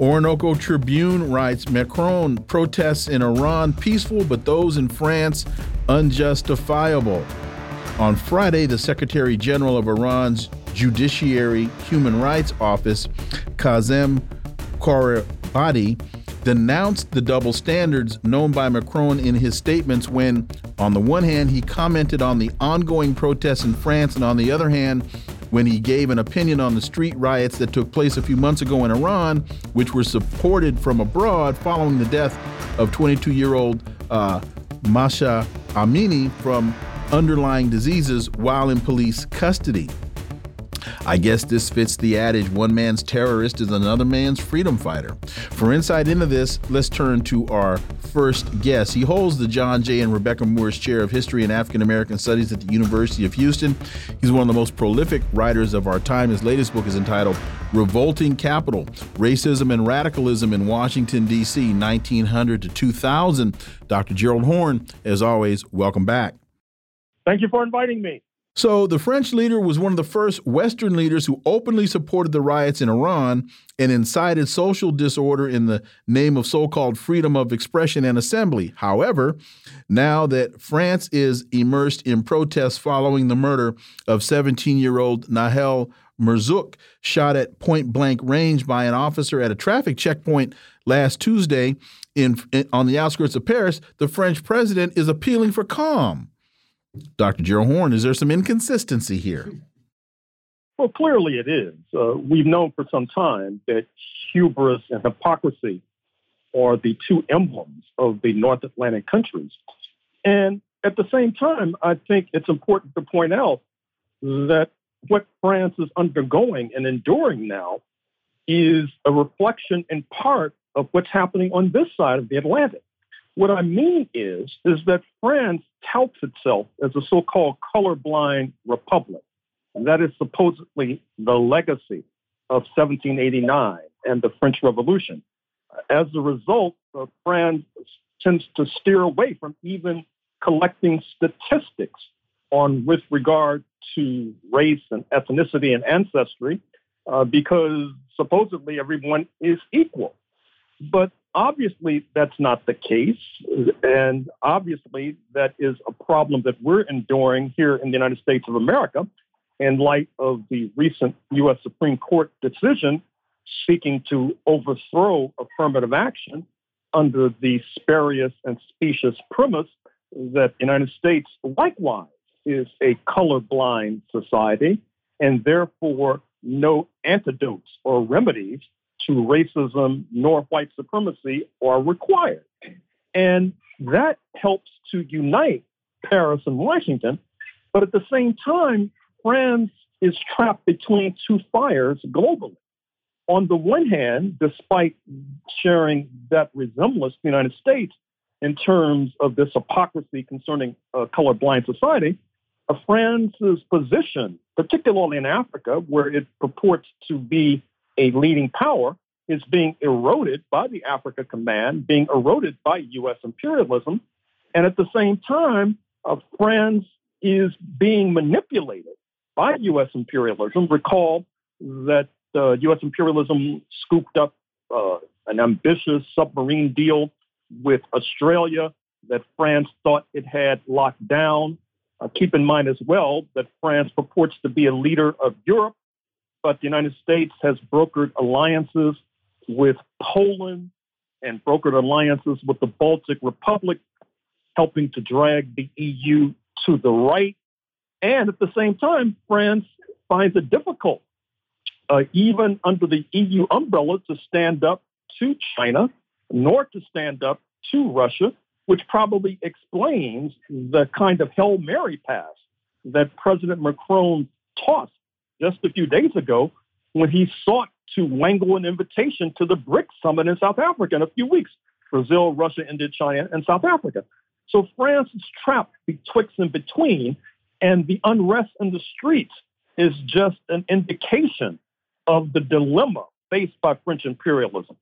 Orinoco Tribune writes Macron protests in Iran peaceful, but those in France unjustifiable. On Friday, the Secretary General of Iran's Judiciary Human Rights Office, Kazem Khourabadi, denounced the double standards known by Macron in his statements when, on the one hand, he commented on the ongoing protests in France, and on the other hand, when he gave an opinion on the street riots that took place a few months ago in Iran, which were supported from abroad following the death of 22 year old uh, Mahsa Amini from underlying diseases while in police custody. I guess this fits the adage one man's terrorist is another man's freedom fighter. For insight into this, let's turn to our first guest. He holds the John J. and Rebecca Moores Chair of History and African American Studies at the University of Houston. He's one of the most prolific writers of our time. His latest book is entitled Revolting Capital Racism and Radicalism in Washington, D.C., 1900 to 2000. Dr. Gerald Horne, as always, welcome back. Thank you for inviting me. So, the French leader was one of the first Western leaders who openly supported the riots in Iran and incited social disorder in the name of so called freedom of expression and assembly. However, now that France is immersed in protests following the murder of 17 year old Nahel Merzouk, shot at point blank range by an officer at a traffic checkpoint last Tuesday in, in on the outskirts of Paris, the French president is appealing for calm. Dr. Gerald Horne, is there some inconsistency here? Well, clearly it is. Uh, we've known for some time that hubris and hypocrisy are the two emblems of the North Atlantic countries. And at the same time, I think it's important to point out that what France is undergoing and enduring now is a reflection in part of what's happening on this side of the Atlantic. What I mean is, is that France touts itself as a so-called colorblind republic. And that is supposedly the legacy of 1789 and the French Revolution. As a result, France tends to steer away from even collecting statistics on with regard to race and ethnicity and ancestry uh, because supposedly everyone is equal. But obviously, that's not the case. And obviously, that is a problem that we're enduring here in the United States of America in light of the recent U.S. Supreme Court decision seeking to overthrow affirmative action under the spurious and specious premise that the United States likewise is a colorblind society and therefore no antidotes or remedies to racism nor white supremacy are required. And that helps to unite Paris and Washington. But at the same time, France is trapped between two fires globally. On the one hand, despite sharing that resemblance to the United States in terms of this hypocrisy concerning a colorblind society, uh, France's position, particularly in Africa, where it purports to be a leading power is being eroded by the Africa Command, being eroded by U.S. imperialism. And at the same time, uh, France is being manipulated by U.S. imperialism. Recall that uh, U.S. imperialism scooped up uh, an ambitious submarine deal with Australia that France thought it had locked down. Uh, keep in mind as well that France purports to be a leader of Europe but the United States has brokered alliances with Poland and brokered alliances with the Baltic Republic, helping to drag the EU to the right. And at the same time, France finds it difficult, uh, even under the EU umbrella, to stand up to China, nor to stand up to Russia, which probably explains the kind of Hail Mary pass that President Macron tossed just a few days ago when he sought to wangle an invitation to the BRICS summit in South Africa in a few weeks. Brazil, Russia, India, China, and South Africa. So France is trapped betwixt and between, and the unrest in the streets is just an indication of the dilemma faced by French imperialism.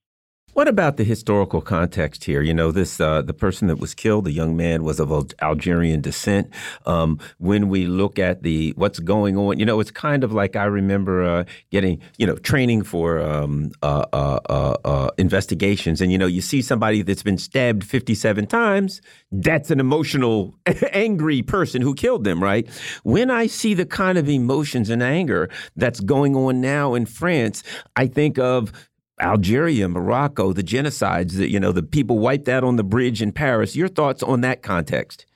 What about the historical context here? You know, this uh, the person that was killed, the young man, was of Algerian descent. Um, when we look at the what's going on, you know, it's kind of like I remember uh, getting, you know, training for um, uh, uh, uh, uh investigations, and you know, you see somebody that's been stabbed fifty-seven times. That's an emotional, angry person who killed them, right? When I see the kind of emotions and anger that's going on now in France, I think of Algeria, Morocco, the genocides that, you know, the people wiped out on the bridge in Paris. Your thoughts on that context?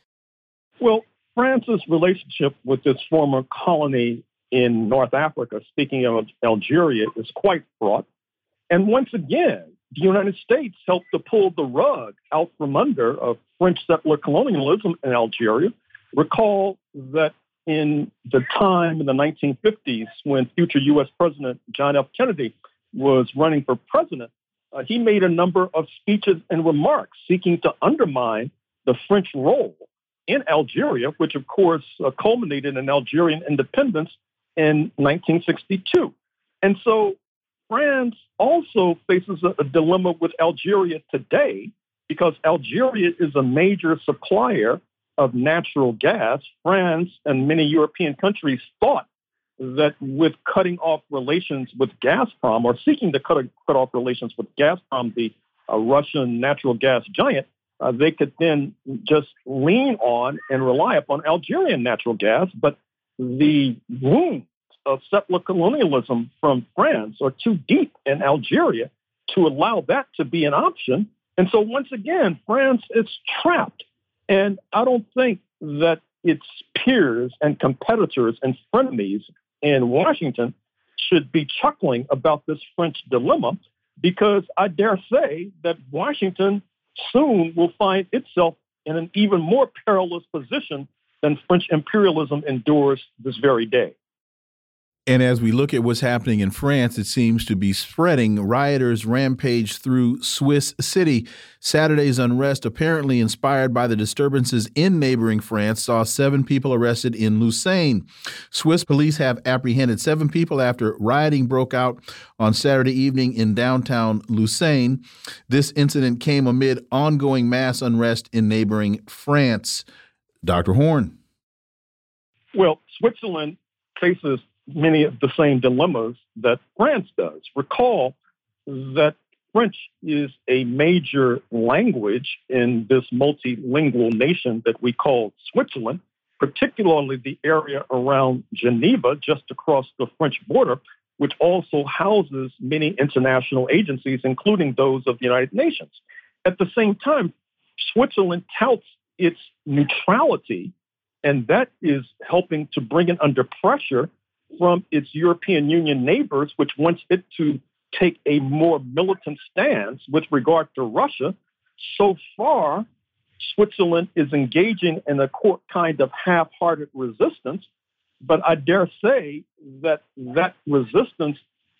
Well, France's relationship with this former colony in North Africa, speaking of Algeria, is quite fraught. And once again, the United States helped to pull the rug out from under of French settler colonialism in Algeria. Recall that in the time in the 1950s when future U.S. President John F. Kennedy was running for president, uh, he made a number of speeches and remarks seeking to undermine the French role in Algeria, which of course uh, culminated in Algerian independence in 1962. And so France also faces a, a dilemma with Algeria today because Algeria is a major supplier of natural gas. France and many European countries thought that with cutting off relations with Gazprom or seeking to cut, cut off relations with Gazprom, the uh, Russian natural gas giant, uh, they could then just lean on and rely upon Algerian natural gas. But the wounds of settler colonialism from France are too deep in Algeria to allow that to be an option. And so, once again, France is trapped. And I don't think that its peers and competitors and frenemies in Washington should be chuckling about this French dilemma because I dare say that Washington soon will find itself in an even more perilous position than French imperialism endures this very day. And as we look at what's happening in France, it seems to be spreading. Rioters rampage through Swiss city. Saturday's unrest, apparently inspired by the disturbances in neighboring France, saw seven people arrested in Lucerne. Swiss police have apprehended seven people after rioting broke out on Saturday evening in downtown Lucerne. This incident came amid ongoing mass unrest in neighboring France. Dr. Horne. Well, Switzerland faces many of the same dilemmas that France does. Recall that French is a major language in this multilingual nation that we call Switzerland, particularly the area around Geneva, just across the French border, which also houses many international agencies, including those of the United Nations. At the same time, Switzerland touts its neutrality, and that is helping to bring it under pressure from its European Union neighbors, which wants it to take a more militant stance with regard to Russia. So far, Switzerland is engaging in a kind of half hearted resistance. But I dare say that that resistance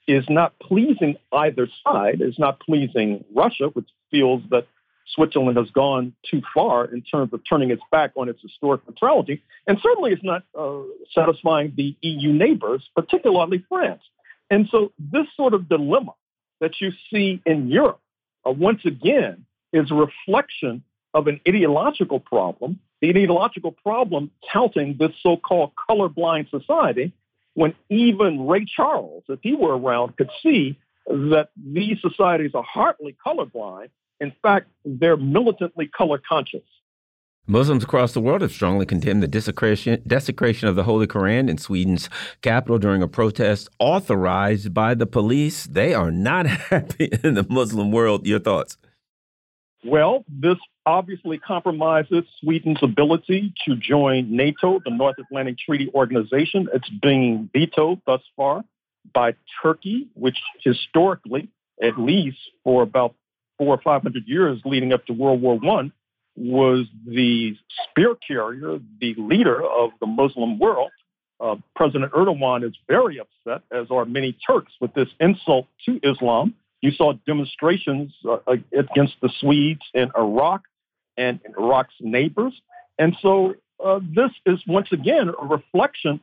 is not pleasing either side, It's not pleasing Russia, which feels that Switzerland has gone too far in terms of turning its back on its historic neutrality, and certainly it's not uh, satisfying the EU neighbors, particularly France. And so, this sort of dilemma that you see in Europe, uh, once again, is a reflection of an ideological problem. The ideological problem touting this so called colorblind society, when even Ray Charles, if he were around, could see that these societies are hardly colorblind in fact, they're militantly color conscious. Muslims across the world have strongly condemned the desecration, desecration of the Holy Quran in Sweden's capital during a protest authorized by the police. They are not happy in the Muslim world. Your thoughts? Well, this obviously compromises Sweden's ability to join NATO, the North Atlantic Treaty Organization. It's being vetoed thus far by Turkey, which historically, at least for about four or five hundred years leading up to World War One, was the spear carrier, the leader of the Muslim world. Uh, President Erdogan is very upset, as are many Turks, with this insult to Islam. You saw demonstrations uh, against the Swedes in Iraq and in Iraq's neighbors. And so uh, this is once again a reflection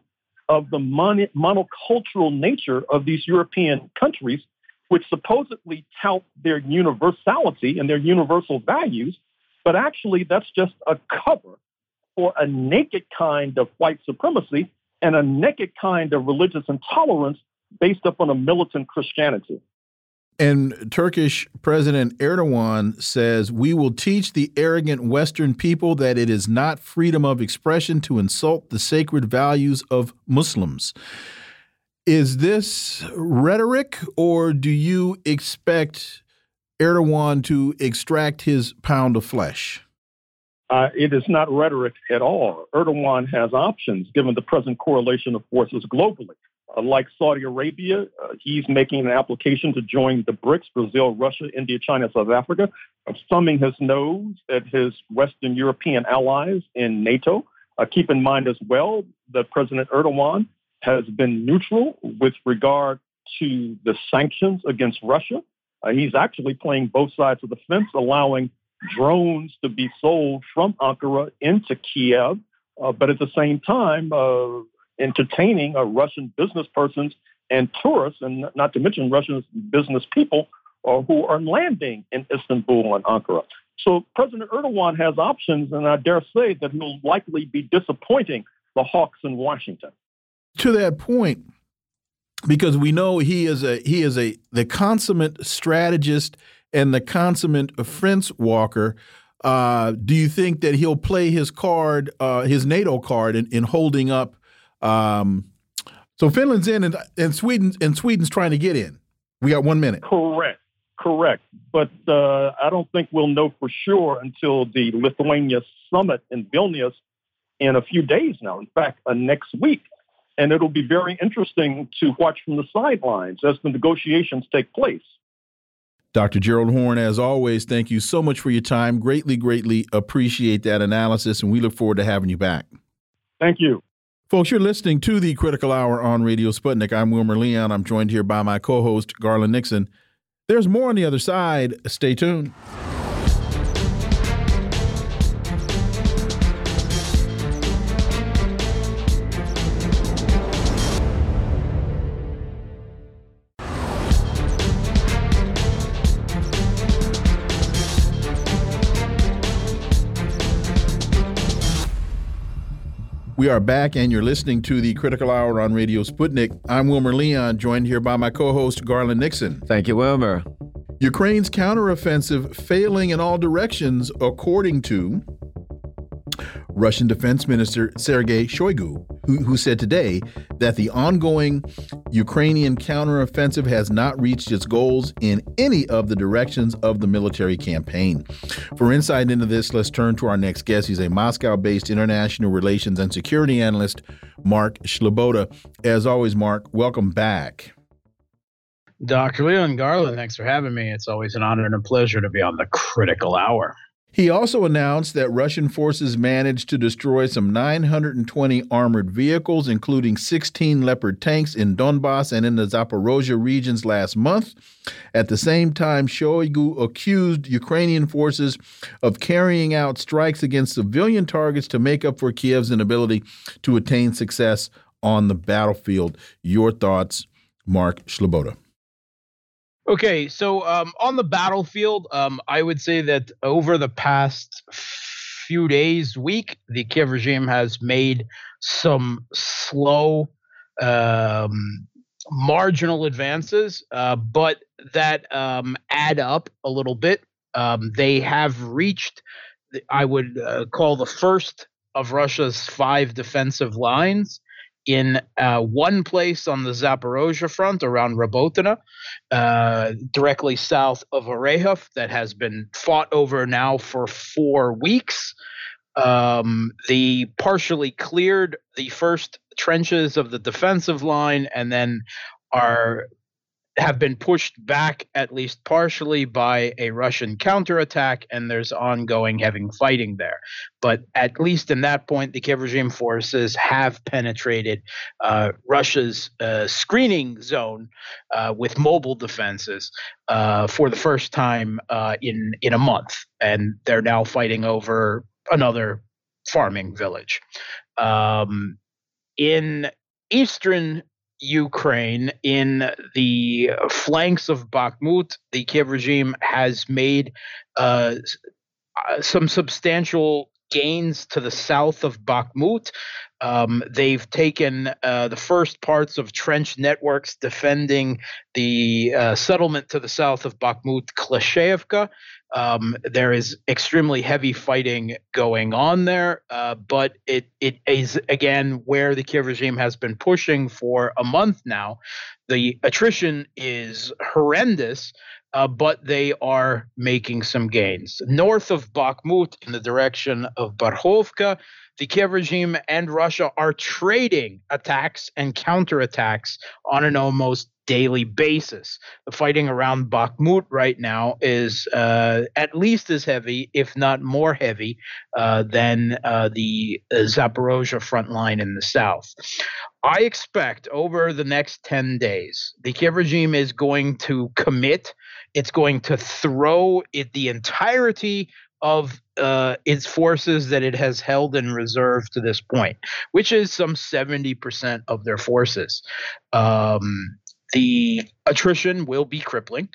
of the mon- monocultural nature of these European countries, which supposedly tout their universality and their universal values, but actually that's just a cover for a naked kind of white supremacy and a naked kind of religious intolerance based upon a militant Christianity. And Turkish President Erdogan says, We will teach the arrogant Western people that it is not freedom of expression to insult the sacred values of Muslims. Is this rhetoric, or do you expect Erdogan to extract his pound of flesh? Uh, it is not rhetoric at all. Erdogan has options given the present correlation of forces globally. Uh, like Saudi Arabia, uh, he's making an application to join the BRICS Brazil, Russia, India, China, South Africa, thumbing his nose at his Western European allies in NATO. Uh, keep in mind as well that President Erdogan has been neutral with regard to the sanctions against Russia. Uh, he's actually playing both sides of the fence, allowing drones to be sold from Ankara into Kiev, uh, but at the same time, entertaining uh, Russian business persons and tourists, and not to mention Russian business people uh, who are landing in Istanbul and Ankara. So President Erdogan has options, and I dare say that he'll likely be disappointing the hawks in Washington. To that point, because we know he is a he is a the consummate strategist and the consummate fence walker. Uh, do you think that he'll play his card, uh, his NATO card, in, in holding up um, so Finland's in, and, and Sweden and Sweden's trying to get in. We got one minute. Correct, correct. But uh, I don't think we'll know for sure until the Lithuania summit in Vilnius in a few days now. In fact, uh, next week, and it'll be very interesting to watch from the sidelines as the negotiations take place. Dr. Gerald Horne, as always, thank you so much for your time. Greatly, greatly appreciate that analysis, and we look forward to having you back. Thank you. Folks, you're listening to the Critical Hour on Radio Sputnik. I'm Wilmer Leon. I'm joined here by my co host, Garland Nixon. There's more on the other side. Stay tuned. We are back, and you're listening to the Critical Hour on Radio Sputnik. I'm Wilmer Leon, joined here by my co host, Garland Nixon. Thank you, Wilmer. Ukraine's counteroffensive failing in all directions, according to Russian Defense Minister Sergei Shoigu, who, who, said today that the ongoing Ukrainian counteroffensive has not reached its goals in any of the directions of the military campaign. For insight into this, let's turn to our next guest. He's a Moscow based international relations and security analyst, Mark Sleboda. As always, Mark, welcome back. Dr. Leon Garland, thanks for having me. It's always an honor and a pleasure to be on the critical hour. He also announced that Russian forces managed to destroy some 920 armored vehicles, including 16 Leopard tanks in Donbass and in the Zaporozhye regions last month. At the same time, Shoigu accused Ukrainian forces of carrying out strikes against civilian targets to make up for Kiev's inability to attain success on the battlefield. Your thoughts, Mark Sleboda. Okay, so um, on the battlefield, um, I would say that over the past few days, week, the Kiev regime has made some slow, um, marginal advances, uh, but that um, add up a little bit. Um, they have reached, I would uh, call the first of Russia's five defensive lines in uh, one place on the Zaporozhye front around Robotyne, uh, directly south of Orekhov, that has been fought over now for four weeks. Um, they partially cleared the first trenches of the defensive line and then are have been pushed back at least partially by a Russian counterattack, and there's ongoing heavy fighting there. But at least in that point, the Kiev regime forces have penetrated uh, Russia's uh, screening zone uh, with mobile defenses uh, for the first time uh, in in a month, and they're now fighting over another farming village. Um, in eastern Ukraine, in the flanks of Bakhmut, the Kiev regime has made uh, uh, some substantial gains to the south of Bakhmut. Um, they've taken uh, the first parts of trench networks defending the uh, settlement to the south of Bakhmut, Klashevka. Um, there is extremely heavy fighting going on there, uh, but it it is again where the Kiev regime has been pushing for a month now. The attrition is horrendous, uh, but they are making some gains. North of Bakhmut, in the direction of Barhovka, the Kiev regime and Russia are trading attacks and counterattacks on an almost daily basis. The fighting around Bakhmut right now is uh, at least as heavy, if not more heavy, uh, than uh, the uh, Zaporozhye front line in the south. I expect over the next 10 days, the Kiev regime is going to commit. It's going to throw it the entirety of uh, its forces that it has held in reserve to this point, which is some 70% of their forces. Um, the attrition will be crippling.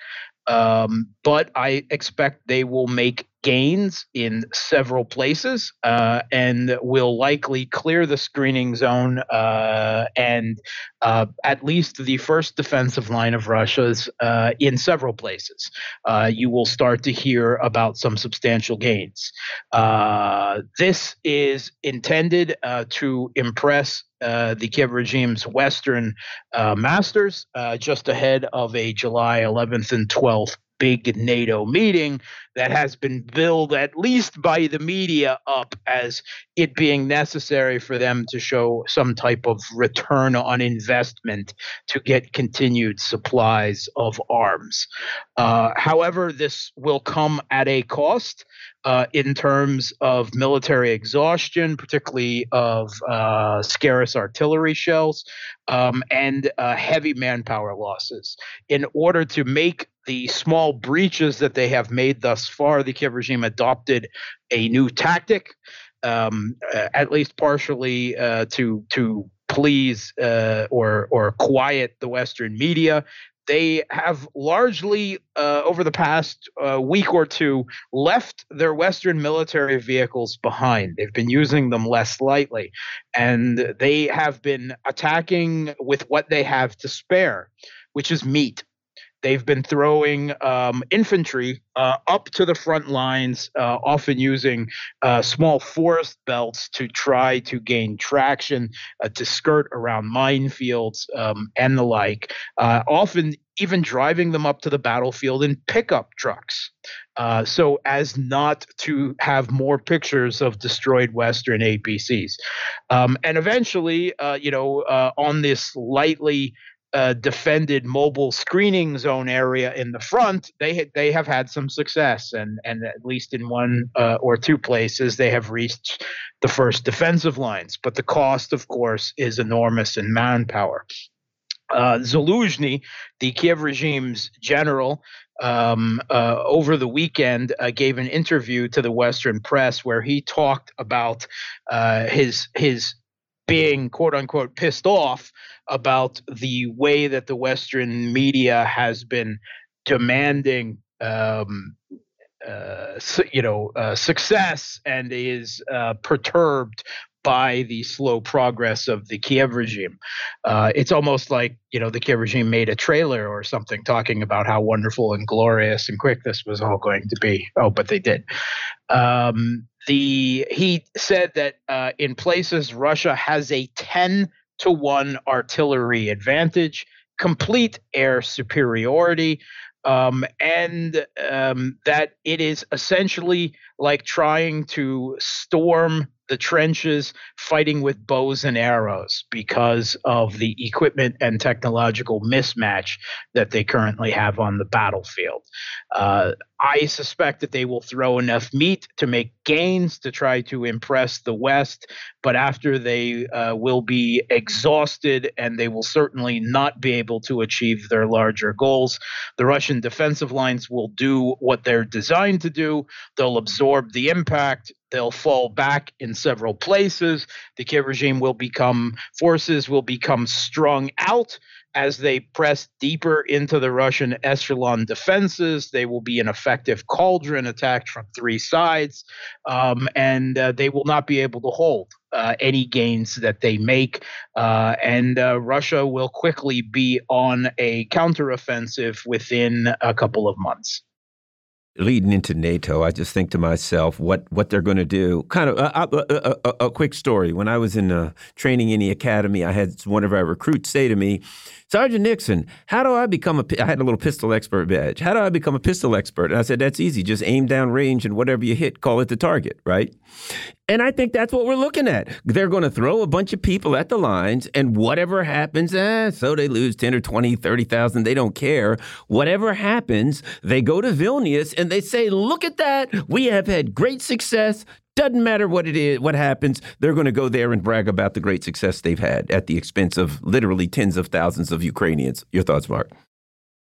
Um, but I expect they will make gains in several places uh, and will likely clear the screening zone uh, and uh, at least the first defensive line of Russia's uh, in several places. Uh, you will start to hear about some substantial gains. Uh, this is intended to impress uh, the Kiev regime's Western uh, masters uh, just ahead of a July 11th and 12th big NATO meeting that has been billed at least by the media up as it being necessary for them to show some type of return on investment to get continued supplies of arms. Uh, however, this will come at a cost. Uh, in terms of military exhaustion, particularly of uh, scarce artillery shells, um, and uh, heavy manpower losses. In order to make the small breaches that they have made thus far, the Kiev regime adopted a new tactic, um, uh, at least partially uh, to to please uh, or or quiet the Western media. They have largely, uh, over the past uh, week or two, left their Western military vehicles behind. They've been using them less lightly, and they have been attacking with what they have to spare, which is meat They've been throwing um, infantry uh, up to the front lines, uh, often using uh, small forest belts to try to gain traction, uh, to skirt around minefields um, and the like. Uh, often even driving them up to the battlefield in pickup trucks, uh, so as not to have more pictures of destroyed Western APCs. Um, and eventually, you know, on this lightly uh, defended mobile screening zone area in the front, they they have had some success, and and at least in one uh, or two places they have reached the first defensive lines. But the cost, of course, is enormous in manpower. Uh, Zaluzhny, the Kiev regime's general, um, uh, over the weekend uh, gave an interview to the Western press where he talked about uh, his his being quote unquote pissed off about the way that the Western media has been demanding, um, uh, you know, uh, success and is uh, perturbed by the slow progress of the Kiev regime. Uh, it's almost like you know the Kiev regime made a trailer or something talking about how wonderful and glorious and quick this was all going to be. Oh, but they did. Um, the he said that uh, in places Russia has a ten to one artillery advantage, complete air superiority, um, and um, that it is essentially like trying to storm the trenches fighting with bows and arrows because of the equipment and technological mismatch that they currently have on the battlefield. Uh, I suspect that they will throw enough meat to make gains to try to impress the West, but after they uh, will be exhausted and they will certainly not be able to achieve their larger goals. The Russian defensive lines will do what they're designed to do. They'll absorb the impact. They'll fall back in several places. The Kiev regime will become, forces will become strung out as they press deeper into the Russian echelon defenses, they will be an effective cauldron attacked from three sides, um, and uh, they will not be able to hold uh, any gains that they make. Uh, and uh, Russia will quickly be on a counteroffensive within a couple of months leading into NATO, I just think to myself, what what they're going to do. Kind of a, a, a, a, quick story. When I was in uh, training in the academy, I had one of our recruits say to me, Sergeant Nixon, how do I become a? I had a little pistol expert badge. How do I become a pistol expert? And I said, that's easy. Just aim down range and whatever you hit, call it the target, right? And I think that's what we're looking at. They're going to throw a bunch of people at the lines, and whatever happens, eh, so they lose 10 or 20, 30,000. They don't care. Whatever happens, they go to Vilnius and they say, look at that. We have had great success. Doesn't matter what it is, what happens, they're going to go there and brag about the great success they've had at the expense of literally tens of thousands of Ukrainians. Your thoughts, Mark?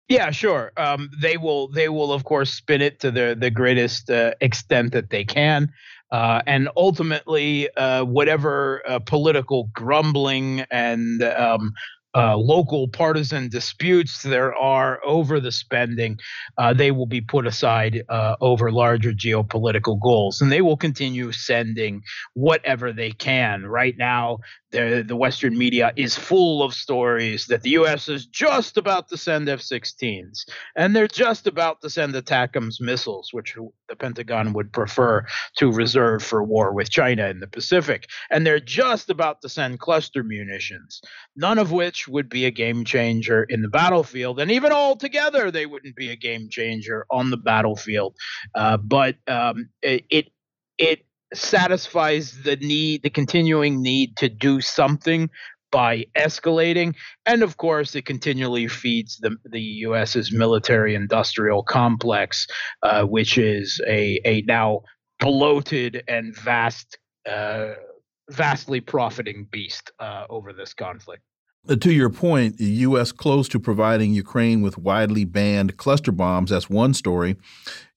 Yeah, sure. Um, they will. They will, of course, spin it to the the greatest uh, extent that they can, uh, and ultimately, uh, whatever uh, political grumbling and um, uh, local partisan disputes there are over the spending, uh, they will be put aside uh, over larger geopolitical goals. And they will continue sending whatever they can. Right now, the, the Western media is full of stories that the U.S. is just about to send F 16s, and they're just about to send ATACMS missiles, which the Pentagon would prefer to reserve for war with China in the Pacific. And they're just about to send cluster munitions, none of which would be a game changer in the battlefield. And even altogether, they wouldn't be a game changer on the battlefield. Uh, but um, it, it, it satisfies the need, the continuing need to do something by escalating. And of course, it continually feeds the, the U.S.'s military industrial complex, uh, which is a, a now bloated and vast, uh, vastly profiting beast uh, over this conflict. Uh, to your point, the U.S. close to providing Ukraine with widely banned cluster bombs. That's one story.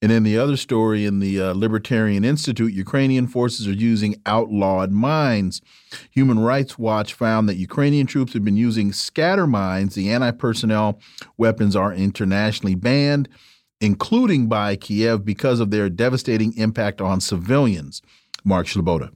And then the other story in the uh, Libertarian Institute Ukrainian forces are using outlawed mines. Human Rights Watch found that Ukrainian troops have been using scatter mines. The anti personnel weapons are internationally banned, including by Kiev, because of their devastating impact on civilians. Mark Sleboda.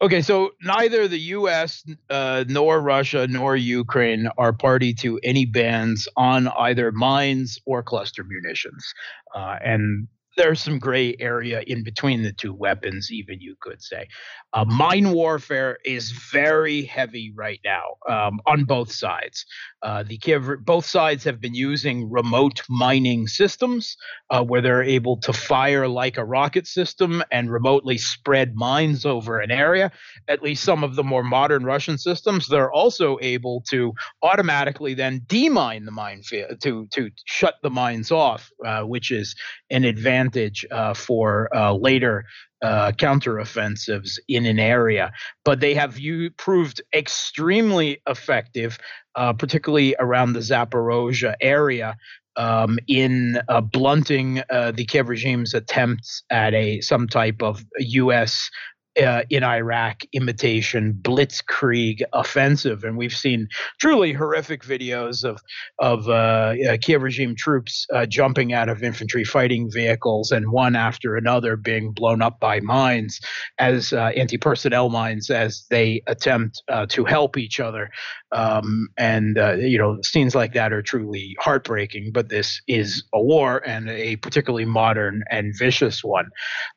Okay, so neither the U.S. Uh, nor Russia nor Ukraine are party to any bans on either mines or cluster munitions, uh, and there's some gray area in between the two weapons, even you could say. Uh, mine warfare is very heavy right now um, on both sides. Uh, the Kiev, both sides have been using remote mining systems uh, where they're able to fire like a rocket system and remotely spread mines over an area. At least some of the more modern Russian systems, they're also able to automatically then demine the mine field to to shut the mines off, uh, which is an advantage uh, for uh, later uh, counteroffensives in an area, but they have proved extremely effective, uh, particularly around the Zaporozhia area. Um, in uh, blunting uh, the Kiev regime's attempts at a some type of U.S uh, in Iraq imitation blitzkrieg offensive, and we've seen truly horrific videos of of uh, uh, Kiev regime troops uh, jumping out of infantry fighting vehicles and one after another being blown up by mines as uh, anti-personnel mines as they attempt uh, to help each other. Um, and you know scenes like that are truly heartbreaking. But this is a war and a particularly modern and vicious one.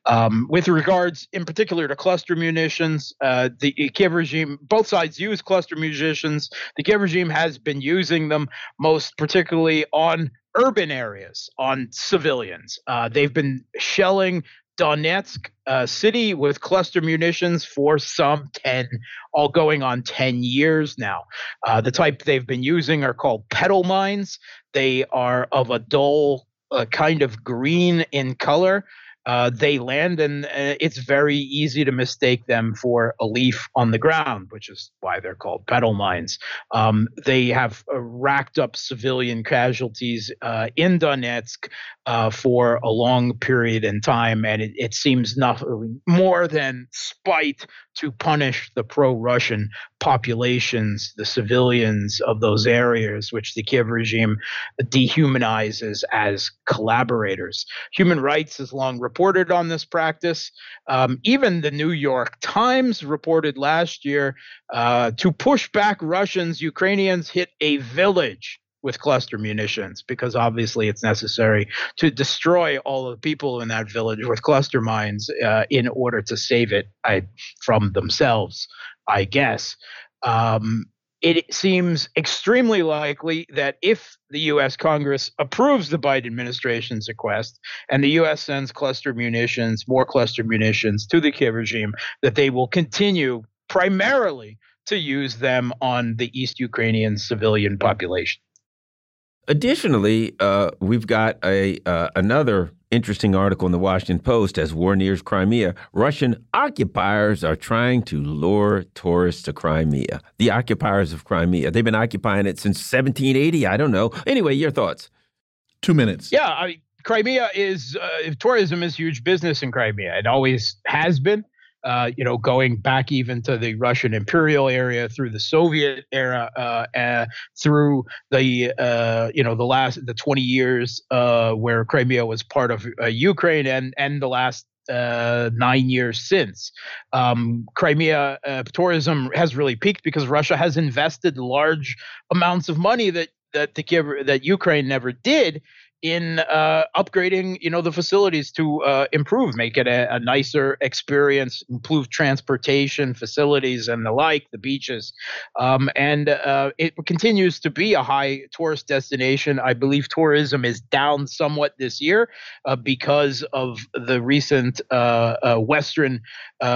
Um, with regards, in particular, to cluster munitions. Uh, the Kiev regime, both sides use cluster munitions. The Kiev regime has been using them most particularly on urban areas, on civilians. Uh, they've been shelling Donetsk uh, city with cluster munitions for some 10, all going on 10 years now. Uh, the type they've been using are called petal mines. They are of a dull uh, kind of green in color uh, they land and uh, it's very easy to mistake them for a leaf on the ground, which is why they're called petal mines. Um, they have uh, racked up civilian casualties uh, in Donetsk uh, for a long period in time, and it, it seems nothing more than spite to punish the pro-Russian populations, the civilians of those areas, which the Kiev regime dehumanizes as collaborators. Human Rights has long reported on this practice. Um, even the New York Times reported last year uh, to push back Russians, Ukrainians hit a village with cluster munitions because obviously it's necessary to destroy all of the people in that village with cluster mines uh, in order to save it I, from themselves, I guess. Um, it seems extremely likely that if the U.S. Congress approves the Biden administration's request and the U.S. sends cluster munitions, more cluster munitions to the Kiev regime, that they will continue primarily to use them on the East Ukrainian civilian population. Additionally, uh, we've got a uh, another interesting article in the Washington Post as war nears Crimea. Russian occupiers are trying to lure tourists to Crimea. The occupiers of Crimea. They've been occupying it since 1780. I don't know. Anyway, your thoughts? Two minutes. Yeah, I mean, Crimea is uh, tourism is huge business in Crimea. It always has been uh, you know, going back even to the Russian imperial area through the Soviet era, uh, uh, through the uh, you know the last the 20 years uh, where Crimea was part of uh, Ukraine, and and the last uh, nine years since. Um, Crimea uh, tourism has really peaked because Russia has invested large amounts of money that that the that Ukraine never did in uh, upgrading, you know, the facilities to uh, improve, make it a, a, nicer experience, improve transportation facilities and the like, the beaches, um, and uh, it continues to be a high tourist destination. I believe tourism is down somewhat this year uh, because of the recent uh, uh, Western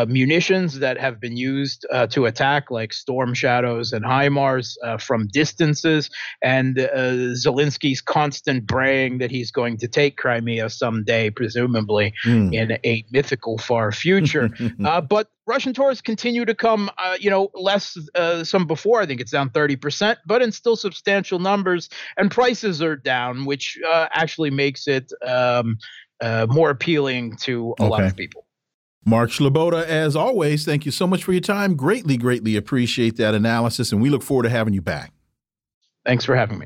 munitions that have been used to attack, like Storm Shadows and HIMARS, from distances, and Zelensky's constant braying that he's going to take Crimea someday, presumably mm. in a mythical far future. uh, but Russian tourists continue to come, uh, you know, less uh, some before. I think it's down 30%, but in still substantial numbers. And prices are down, which uh, actually makes it um, uh, more appealing to a okay. lot of people. Mark Sleboda, as always, thank you so much for your time. Greatly, greatly appreciate that analysis, and we look forward to having you back. Thanks for having me.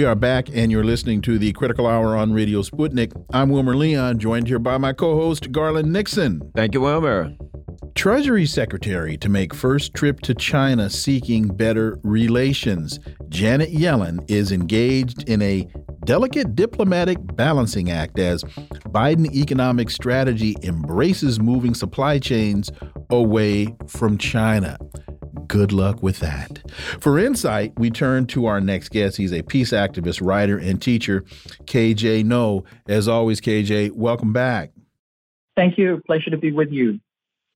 We are back, and you're listening to the Critical Hour on Radio Sputnik. I'm Wilmer Leon, joined here by my co host, Garland Nixon. Thank you, Wilmer. Treasury Secretary to make first trip to China seeking better relations. Janet Yellen is engaged in a delicate diplomatic balancing act as Biden economic strategy embraces moving supply chains away from China good luck with that. For insight, we turn to our next guest. He's a peace activist, writer, and teacher, KJ Noh. As always, KJ, welcome back. Thank you. Pleasure to be with you.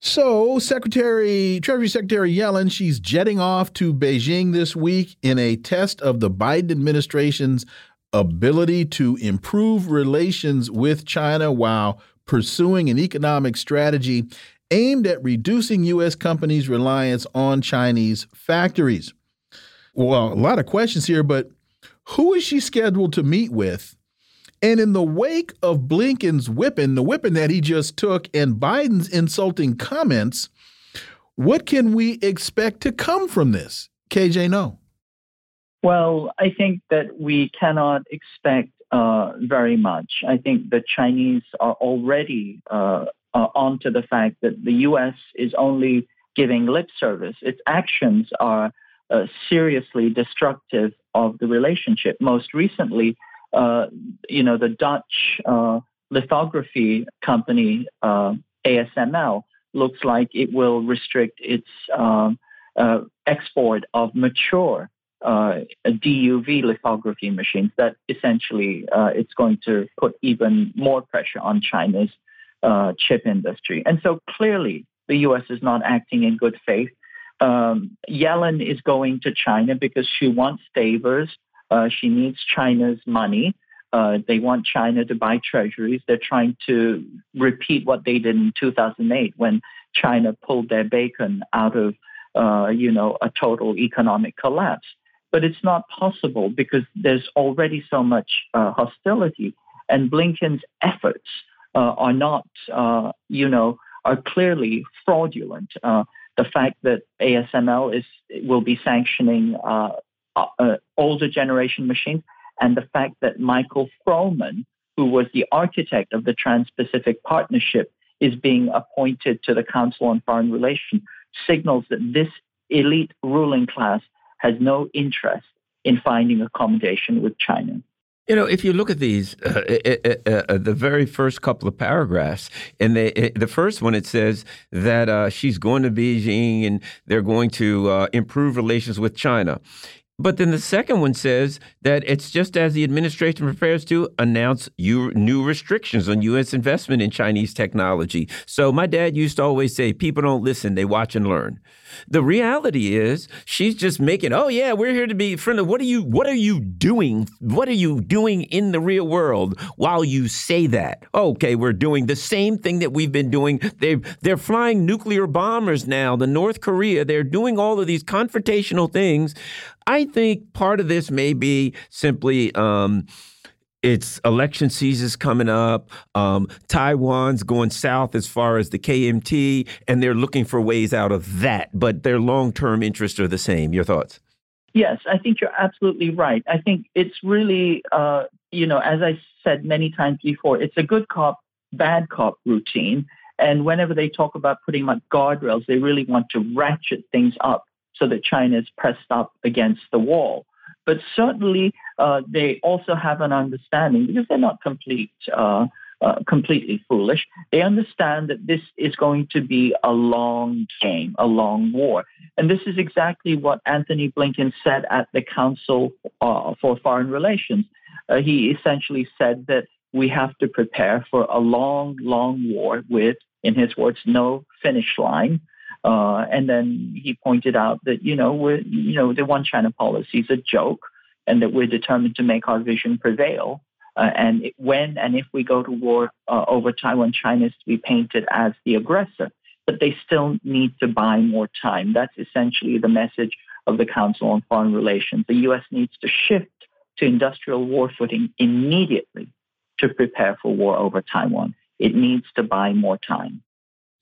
So, Secretary Treasury Secretary Yellen, she's jetting off to Beijing this week in a test of the Biden administration's ability to improve relations with China while pursuing an economic strategy aimed at reducing U.S. companies' reliance on Chinese factories. Well, a lot of questions here, but who is she scheduled to meet with? And in the wake of Blinken's whipping, the whipping that he just took, and Biden's insulting comments, what can we expect to come from this? KJ, Noh. Well, I think that we cannot expect uh, very much. I think the Chinese are already uh, uh, onto the fact that the U.S. is only giving lip service. Its actions are uh, seriously destructive of the relationship. Most recently, uh, you know, the Dutch uh, lithography company uh, ASML looks like it will restrict its um, uh, export of mature DUV lithography machines. That essentially it's going to put even more pressure on China's chip industry. And so clearly, the U.S. is not acting in good faith. Um, Yellen is going to China because she wants favors. Uh, she needs China's money. Uh, they want China to buy treasuries. They're trying to repeat what they did in 2008 when China pulled their bacon out of, uh, you know, a total economic collapse. But it's not possible because there's already so much uh, hostility, and Blinken's efforts uh, are not, uh, you know, are clearly fraudulent. Uh, the fact that ASML is will be sanctioning uh, uh, uh, older generation machines, and the fact that Michael Froman, who was the architect of the Trans-Pacific Partnership, is being appointed to the Council on Foreign Relations, signals that this elite ruling class has no interest in finding accommodation with China. You know, if you look at these, uh, uh, uh, the very first couple of paragraphs, and the the first one it says that uh, she's going to Beijing and they're going to uh, improve relations with China. But then the second one says that it's just as the administration prepares to announce new restrictions on U.S. investment in Chinese technology. So my dad used to always say, people don't listen, they watch and learn. The reality is she's just making, oh yeah, we're here to be friendly. What are you what are you doing? What are you doing in the real world while you say that? Okay, we're doing the same thing that we've been doing. They they're flying nuclear bombers now, the North Korea, they're doing all of these confrontational things. I think part of this may be simply um, it's election season's coming up. Um, Taiwan's going south as far as the KMT, and they're looking for ways out of that. But their long term interests are the same. Your thoughts? Yes, I think you're absolutely right. I think it's really, uh, you know, as I said many times before, it's a good cop, bad cop routine. And whenever they talk about putting up guardrails, they really want to ratchet things up so that China is pressed up against the wall. But certainly, uh, they also have an understanding because they're not complete, uh, uh, completely foolish. They understand that this is going to be a long game, a long war, and this is exactly what Antony Blinken said at the Council uh, for Foreign Relations. Uh, he essentially said that we have to prepare for a long, long war with, in his words, no finish line. Uh, and then he pointed out that you know we're you know the one China policy is a joke, and that we're determined to make our vision prevail. Uh, and when and if we go to war uh, over Taiwan, China is to be painted as the aggressor. But they still need to buy more time. That's essentially the message of the Council on Foreign Relations. The U.S. needs to shift to industrial war footing immediately to prepare for war over Taiwan. It needs to buy more time.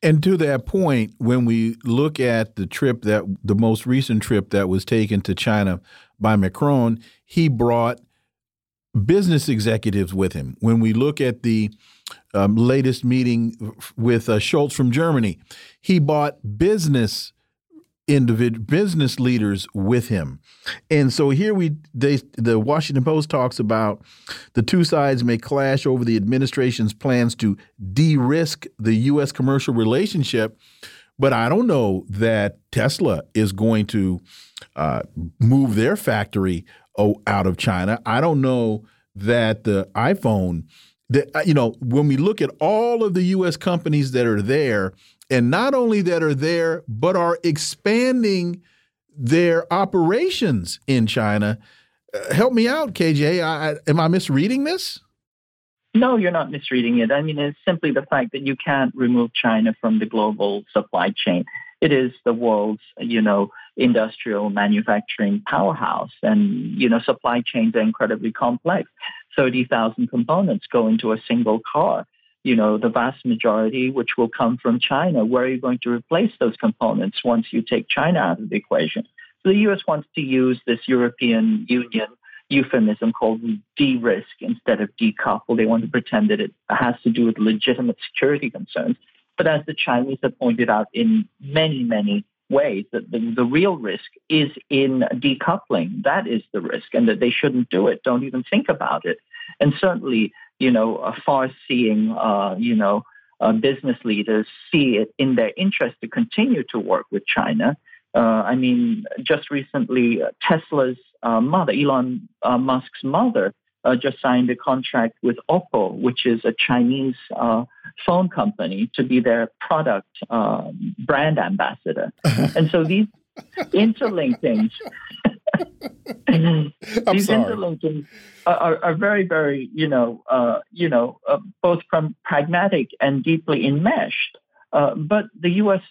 And to that point, when we look at the trip that the most recent trip that was taken to China by Macron, he brought business executives with him. When we look at the um, latest meeting with uh, Scholz from Germany, he brought business individual business leaders with him. And so here we they the Washington Post talks about the two sides may clash over the administration's plans to de-risk the US commercial relationship, but I don't know that Tesla is going to uh, move their factory out of China. I don't know that the iPhone that uh, you know when we look at all of the US companies that are there and not only that are there, but are expanding their operations in China. Uh, help me out, KJ. I, am I misreading this? No, you're not misreading it. I mean, it's simply the fact that you can't remove China from the global supply chain. It is the world's, you know, industrial manufacturing powerhouse, and you know, supply chains are incredibly complex. Thirty thousand components go into a single car you know, the vast majority, which will come from China. Where are you going to replace those components once you take China out of the equation? So the U.S. wants to use this European Union euphemism called de-risk instead of decouple. They want to pretend that it has to do with legitimate security concerns. But as the Chinese have pointed out in many, many ways, that the, the real risk is in decoupling. That is the risk, and that they shouldn't do it. Don't even think about it. And certainly, you know, far-seeing, uh, you know, uh, business leaders see it in their interest to continue to work with China. Uh, I mean, just recently, uh, Tesla's uh, mother, Elon uh, Musk's mother, just signed a contract with Oppo, which is a Chinese phone company, to be their product brand ambassador. and so these interlinkings These sorry. interlinkings are, are, very, very, you know, uh, you know, uh, both from pragmatic and deeply enmeshed. Uh, but the U.S.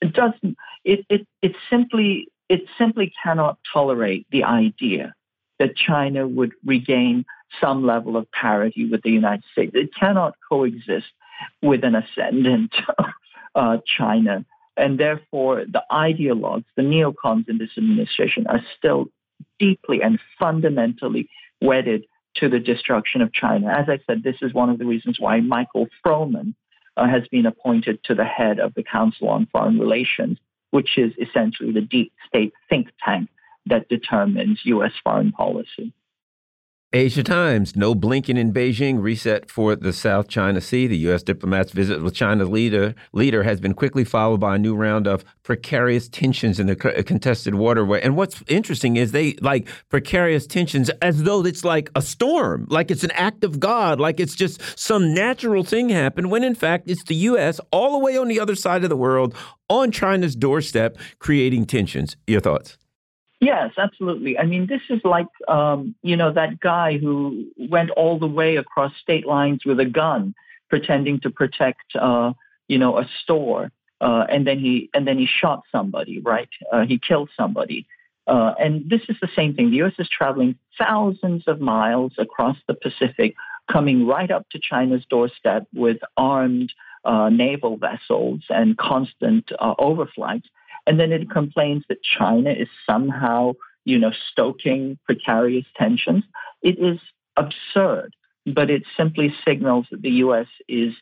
doesn't. It, it it simply it simply cannot tolerate the idea that China would regain some level of parity with the United States. It cannot coexist with an ascendant uh, China and therefore, the ideologues, the neocons in this administration, are still deeply and fundamentally wedded to the destruction of China. As I said, this is one of the reasons why Michael Froman uh, has been appointed to the head of the Council on Foreign Relations, which is essentially the deep state think tank that determines U.S. foreign policy. Asia Times, no blinking in Beijing, reset for the South China Sea. The U.S. diplomat's visit with China's leader, leader has been quickly followed by a new round of precarious tensions in the uh, contested waterway. And what's interesting is they like precarious tensions as though it's like a storm, like it's an act of God, like it's just some natural thing happened, when in fact it's the U.S. all the way on the other side of the world, on China's doorstep, creating tensions. Your thoughts? Yes, absolutely. I mean, this is like, um, you know, that guy who went all the way across state lines with a gun, pretending to protect, uh, you know, a store, uh, and then he and then he shot somebody, right? Uh, he killed somebody, uh, and this is the same thing. The U.S. is traveling thousands of miles across the Pacific, coming right up to China's doorstep with armed uh, naval vessels and constant uh, overflights and then it complains that China is somehow, you know, stoking precarious tensions. It is absurd, but it simply signals that the U.S. is,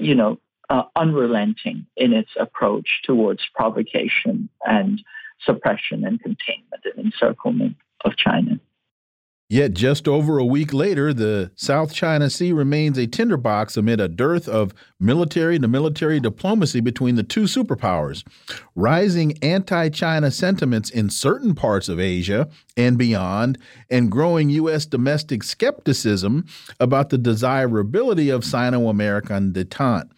you know, uh, unrelenting in its approach towards provocation and suppression and containment and encirclement of China. Yet just over a week later, the South China Sea remains a tinderbox amid a dearth of military to military diplomacy between the two superpowers. Rising anti China sentiments in certain parts of Asia and beyond, and growing U.S. domestic skepticism about the desirability of Sino American detente.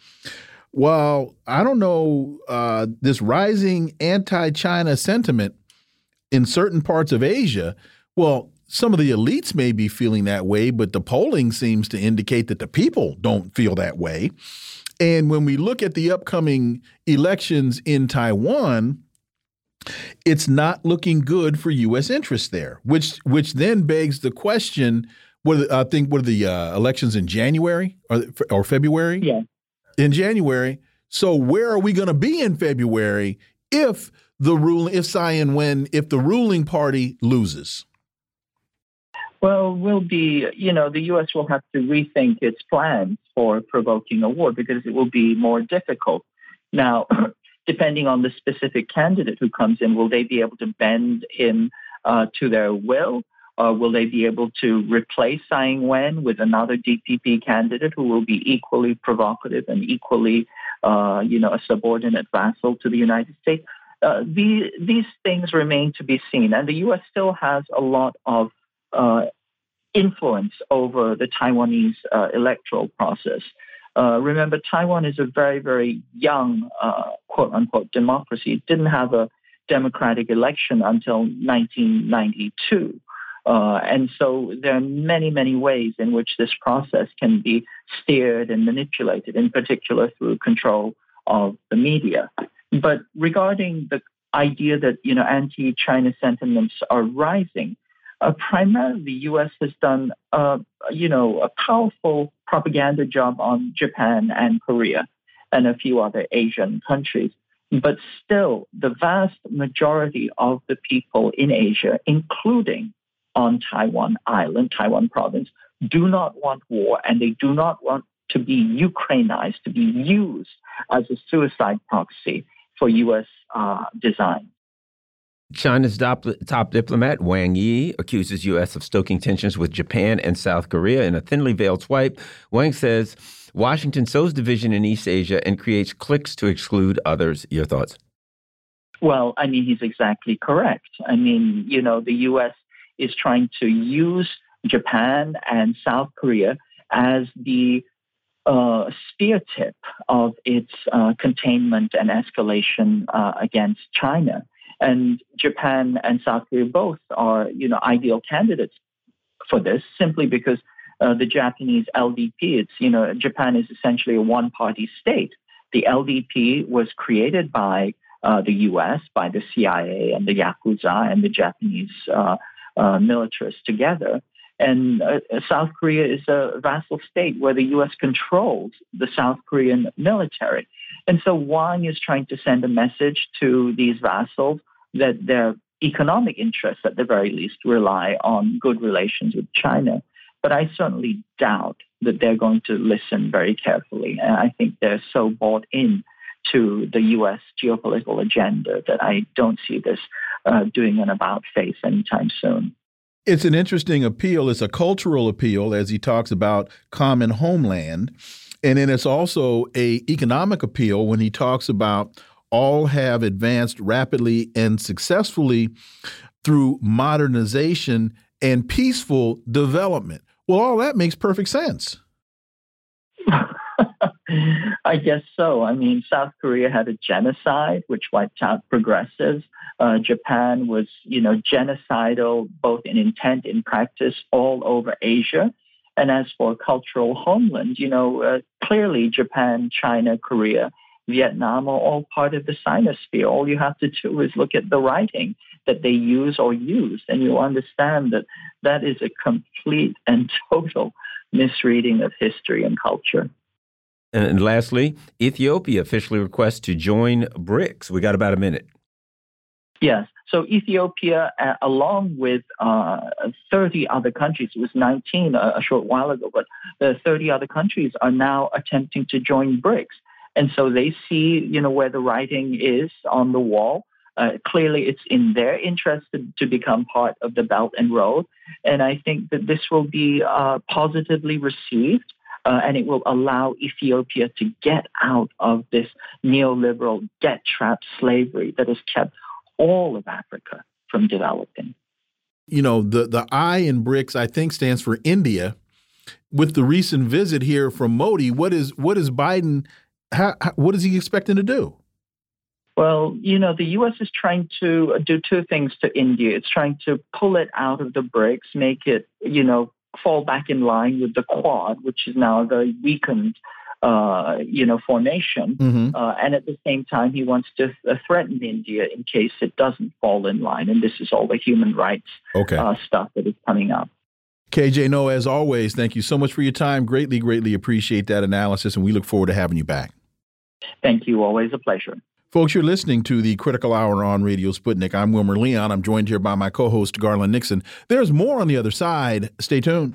While I don't know, uh, this rising anti China sentiment in certain parts of Asia, well, some of the elites may be feeling that way, but the polling seems to indicate that the people don't feel that way. And when we look at the upcoming elections in Taiwan, it's not looking good for U.S. interests there, which which then begs the question: What I think what are the uh, elections in January or, or February? Yeah, in January. So where are we going to be in February if the ruling if Tsai Ing-wen if the ruling party loses? Well, will be, you know, the U.S. will have to rethink its plans for provoking a war because it will be more difficult. Now, depending on the specific candidate who comes in, will they be able to bend him uh, to their will? Or will they be able to replace Tsai Ing-wen with another DPP candidate who will be equally provocative and equally, uh, you know, a subordinate vassal to the United States? Uh, the, these things remain to be seen, and the U.S. still has a lot of uh, influence over the Taiwanese uh, electoral process. Uh, remember, Taiwan is a very, very young, uh, quote unquote, democracy. It didn't have a democratic election until 1992. Uh, and so there are many, many ways in which this process can be steered and manipulated, in particular through control of the media. But regarding the idea that you know anti-China sentiments are rising, uh, primarily the U.S. has done, uh, you know, a powerful propaganda job on Japan and Korea and a few other Asian countries. But still, the vast majority of the people in Asia, including on Taiwan Island, Taiwan province, do not want war and they do not want to be Ukrainized, to be used as a suicide proxy for U.S. Uh, design. China's top, top, diplomat Wang Yi accuses U.S. of stoking tensions with Japan and South Korea in a thinly veiled swipe. Wang says Washington sows division in East Asia and creates cliques to exclude others. Your thoughts? Well, I mean, he's exactly correct. I mean, you know, the U.S. is trying to use Japan and South Korea as the uh, spear tip of its uh, containment and escalation uh, against China. And Japan and South Korea both are, you know, ideal candidates for this simply because uh, the Japanese LDP, it's, you know, Japan is essentially a one party state. The LDP was created by uh, the US, by the CIA and the Yakuza and the Japanese uh, uh, militarists together. And uh, South Korea is a vassal state where the U.S. controls the South Korean military. And so Wang is trying to send a message to these vassals that their economic interests, at the very least, rely on good relations with China. But I certainly doubt that they're going to listen very carefully. And I think they're so bought in to the U.S. geopolitical agenda that I don't see this uh, doing an about face anytime soon. It's an interesting appeal. It's a cultural appeal, as he talks about common homeland. And then it's also a economic appeal when he talks about all have advanced rapidly and successfully through modernization and peaceful development. Well, all that makes perfect sense. I guess so. I mean, South Korea had a genocide which wiped out progressives. Uh, Japan was, you know, genocidal both in intent and practice all over Asia. And as for cultural homeland, you know, uh, clearly Japan, China, Korea, Vietnam are all part of the Sinosphere. All you have to do is look at the writing that they use or use, and you'll understand that that is a complete and total misreading of history and culture. And lastly, Ethiopia officially requests to join BRICS. We got about a minute. Yes. So Ethiopia, uh, along with uh, 30 other countries, it was 19 a, a short while ago, but the 30 other countries are now attempting to join BRICS. And so they see, you know, where the writing is on the wall. Uh, clearly, it's in their interest to, to, become part of the Belt and Road. And I think that this will be uh, positively received. Uh, and it will allow Ethiopia to get out of this neoliberal debt trap slavery that has kept all of Africa from developing. You know, the, the I in BRICS, I think, stands for India. With the recent visit here from Modi, what is what is Biden? How, how, what is he expecting to do? Well, you know, the U.S. is trying to uh, do two things to India. It's trying to pull it out of the BRICS, make it, you know, fall back in line with the Quad, which is now a very weakened uh, you know, formation. Mm-hmm. Uh, and at the same time, he wants to uh, threaten India in case it doesn't fall in line. And this is all the human rights okay. Uh, stuff that is coming up. KJ Noh, as always, thank you so much for your time. Greatly, greatly appreciate that analysis, and we look forward to having you back. Thank you. Always a pleasure. Folks, you're listening to the Critical Hour on Radio Sputnik. I'm Wilmer Leon. I'm joined here by my co host, Garland Nixon. There's more on the other side. Stay tuned.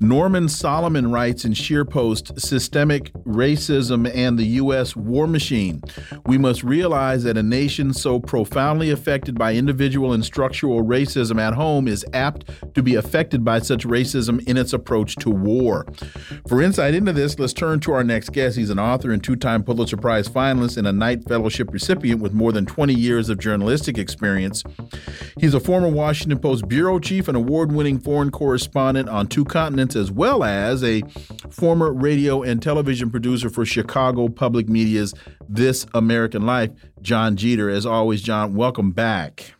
Norman Solomon writes in ScheerPost Systemic Racism and the U.S. War Machine. We must realize that a nation so profoundly affected by individual and structural racism at home is apt to be affected by such racism in its approach to war. For insight into this, let's turn to our next guest. He's an author and two time Pulitzer Prize finalist and a Knight Fellowship recipient with more than 20 years of journalistic experience. He's a former Washington Post bureau chief and award winning foreign correspondent on two continents as well as a former radio and television producer for Chicago Public Media's This American Life, Jon Jeter. As always, Jon, welcome back.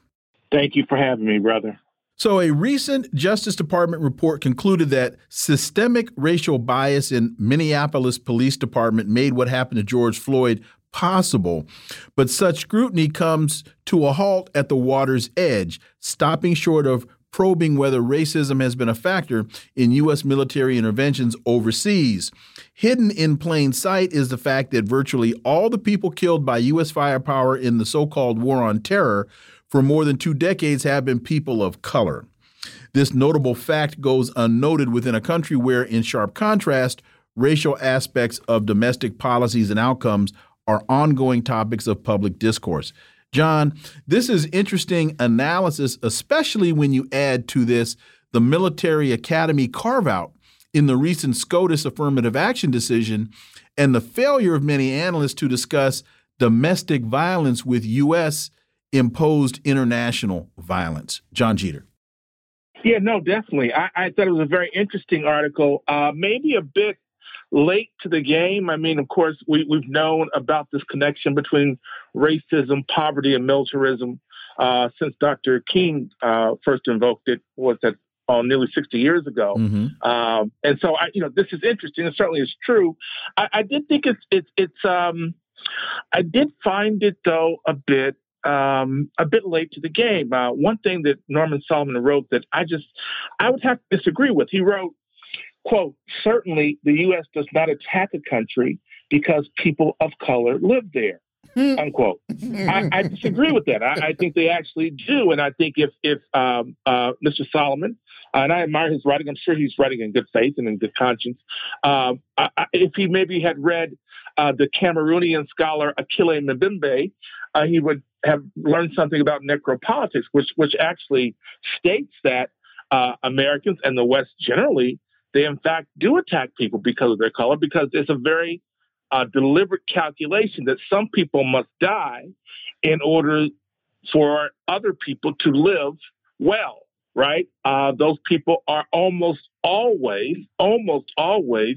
Thank you for having me, brother. So, a recent Justice Department report concluded that systemic racial bias in Minneapolis Police Department made what happened to George Floyd possible. But such scrutiny comes to a halt at the water's edge, stopping short of probing whether racism has been a factor in U.S. military interventions overseas. Hidden in plain sight is the fact that virtually all the people killed by U.S. firepower in the so called War on Terror for more than two decades have been people of color. This notable fact goes unnoted within a country where, in sharp contrast, racial aspects of domestic policies and outcomes are ongoing topics of public discourse. Jon, this is interesting analysis, especially when you add to this the military academy carve out in the recent SCOTUS affirmative action decision and the failure of many analysts to discuss domestic violence with U.S. imposed international violence. Jon Jeter. Yeah, no, definitely. I, I thought it was a very interesting article, uh, maybe a bit late to the game. I mean, of course, we, we've known about this connection between racism, poverty, and militarism uh, since Dr. King uh, first invoked it. Was that uh, nearly 60 years ago? Mm-hmm. Um, and so, I, you know, this is interesting. It certainly is true. I, I did think it's it's it's. Um, I did find it though a bit um, a bit late to the game. Uh, one thing that Norman Solomon wrote that I just I would have to disagree with. He wrote, "quote Certainly, the U.S. does not attack a country because people of color live there." Hmm. unquote. I, I, disagree with that. I, I, think they actually do, and I think if if um, uh, Mr. Solomon, uh, and I admire his writing, I'm sure he's writing in good faith and in good conscience. Um, I, if he maybe had read uh, the Cameroonian scholar Achille Mbembe, uh, he would have learned something about necropolitics, which which actually states that uh, Americans and the West generally, they in fact do attack people because of their color, because it's a very uh, deliberate calculation that some people must die in order for other people to live well right? Uh, those people are almost always, almost always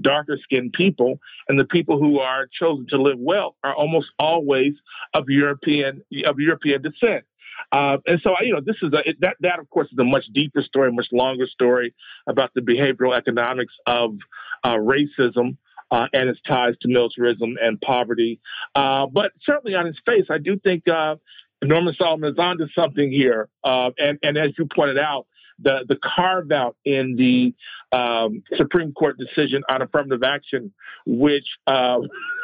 darker skinned people. And the people who are chosen to live well are almost always of European, of European descent. Uh, and so, you know, this is a, that, that of course is a much deeper story, much longer story about the behavioral economics of uh, racism. Uh, and its ties to militarism and poverty. Uh, but certainly on its face, I do think uh, Norman Solomon is onto something here. Uh, and, and as you pointed out, the, the carve out in the um, Supreme Court decision on affirmative action, which uh,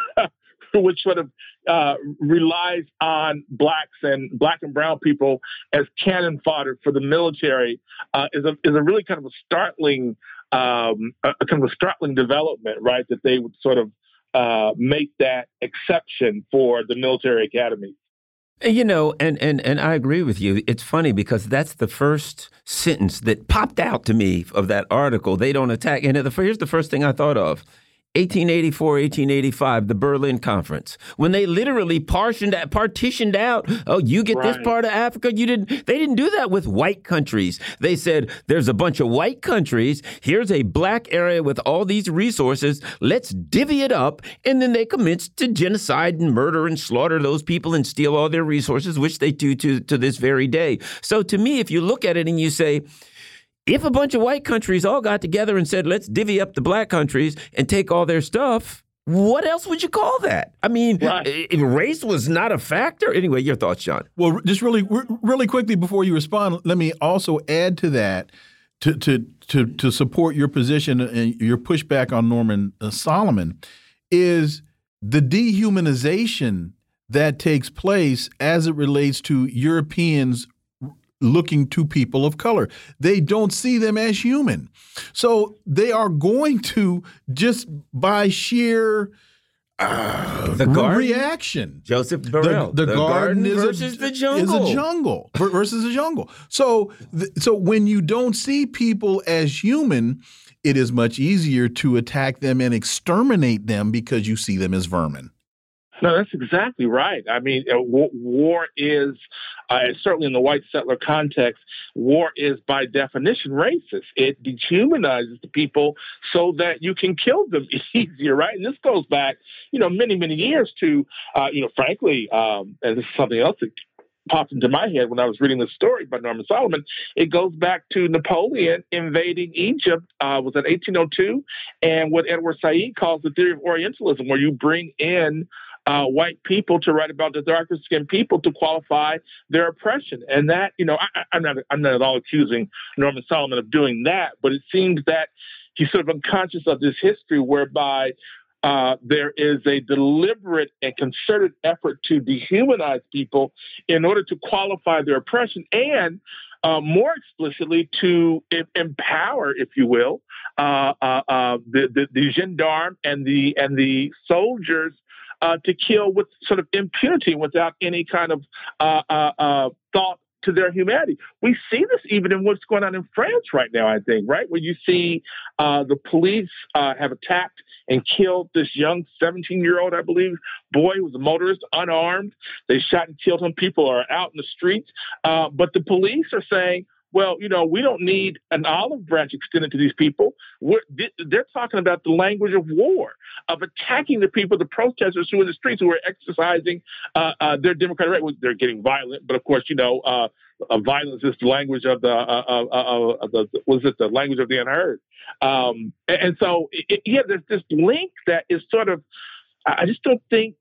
which sort of uh, relies on blacks and black and brown people as cannon fodder for the military, uh, is a is a really kind of a startling um, a, a kind of a startling development, right? That they would sort of uh, make that exception for the military academy. You know, and, and, and I agree with you. It's funny because that's the first sentence that popped out to me of that article. They don't attack. And the, here's the first thing I thought of 1884, 1885, the Berlin Conference, when they literally partitioned, partitioned out. Oh, you get right. this part of Africa. You didn't. They didn't do that with white countries. They said there's a bunch of white countries. Here's a black area with all these resources. Let's divvy it up, and then they commenced to genocide and murder and slaughter those people and steal all their resources, which they do to to this very day. So to me, if you look at it and you say if a bunch of white countries all got together and said, let's divvy up the black countries and take all their stuff, what else would you call that? I mean, right. race was not a factor. Anyway, your thoughts, Jon? Well, just really, really quickly before you respond, let me also add to that to to to, to support your position and your pushback on Norman uh, Solomon is the dehumanization that takes place as it relates to Europeans looking to people of color. They don't see them as human. So they are going to just by sheer uh, the garden, reaction. Josep Borrell. The, the, the garden, garden, is versus a, the jungle. Is a jungle versus a jungle. So, so when you don't see people as human, it is much easier to attack them and exterminate them because you see them as vermin. No, that's exactly right. I mean, uh, war is, uh, certainly in the white settler context, war is by definition racist. It dehumanizes the people so that you can kill them easier, right? And this goes back, you know, many, many years to, uh, you know, frankly, um, and this is something else that popped into my head when I was reading this story by Norman Solomon. It goes back to Napoleon invading Egypt, uh, was in 1802, and what Edward Said calls the theory of Orientalism, where you bring in uh, white people to write about the darker skinned people to qualify their oppression. And that, you know, I, I'm not I'm not at all accusing Norman Solomon of doing that, but it seems that he's sort of unconscious of this history whereby uh, there is a deliberate and concerted effort to dehumanize people in order to qualify their oppression and uh, more explicitly to empower, if you will, uh, uh, uh, the, the, the gendarme and the and the soldiers uh, to kill with sort of impunity without any kind of thought to their humanity. We see this even in what's going on in France right now, I think, right? Where you see uh, the police uh, have attacked and killed this young 17 year old, I believe, boy who was a motorist, unarmed. They shot and killed him. People are out in the streets. Uh, but the police are saying, well, you know, we don't need an olive branch extended to these people. We're, they're talking about the language of war, of attacking the people, the protesters who are in the streets, who are exercising uh, uh, their democratic right. They're getting violent, but of course, you know, uh, uh violence is the language of the, uh, uh, the was it the language of the unheard? Um, and, and, so, it, yeah, there's this link that is sort of. I just don't think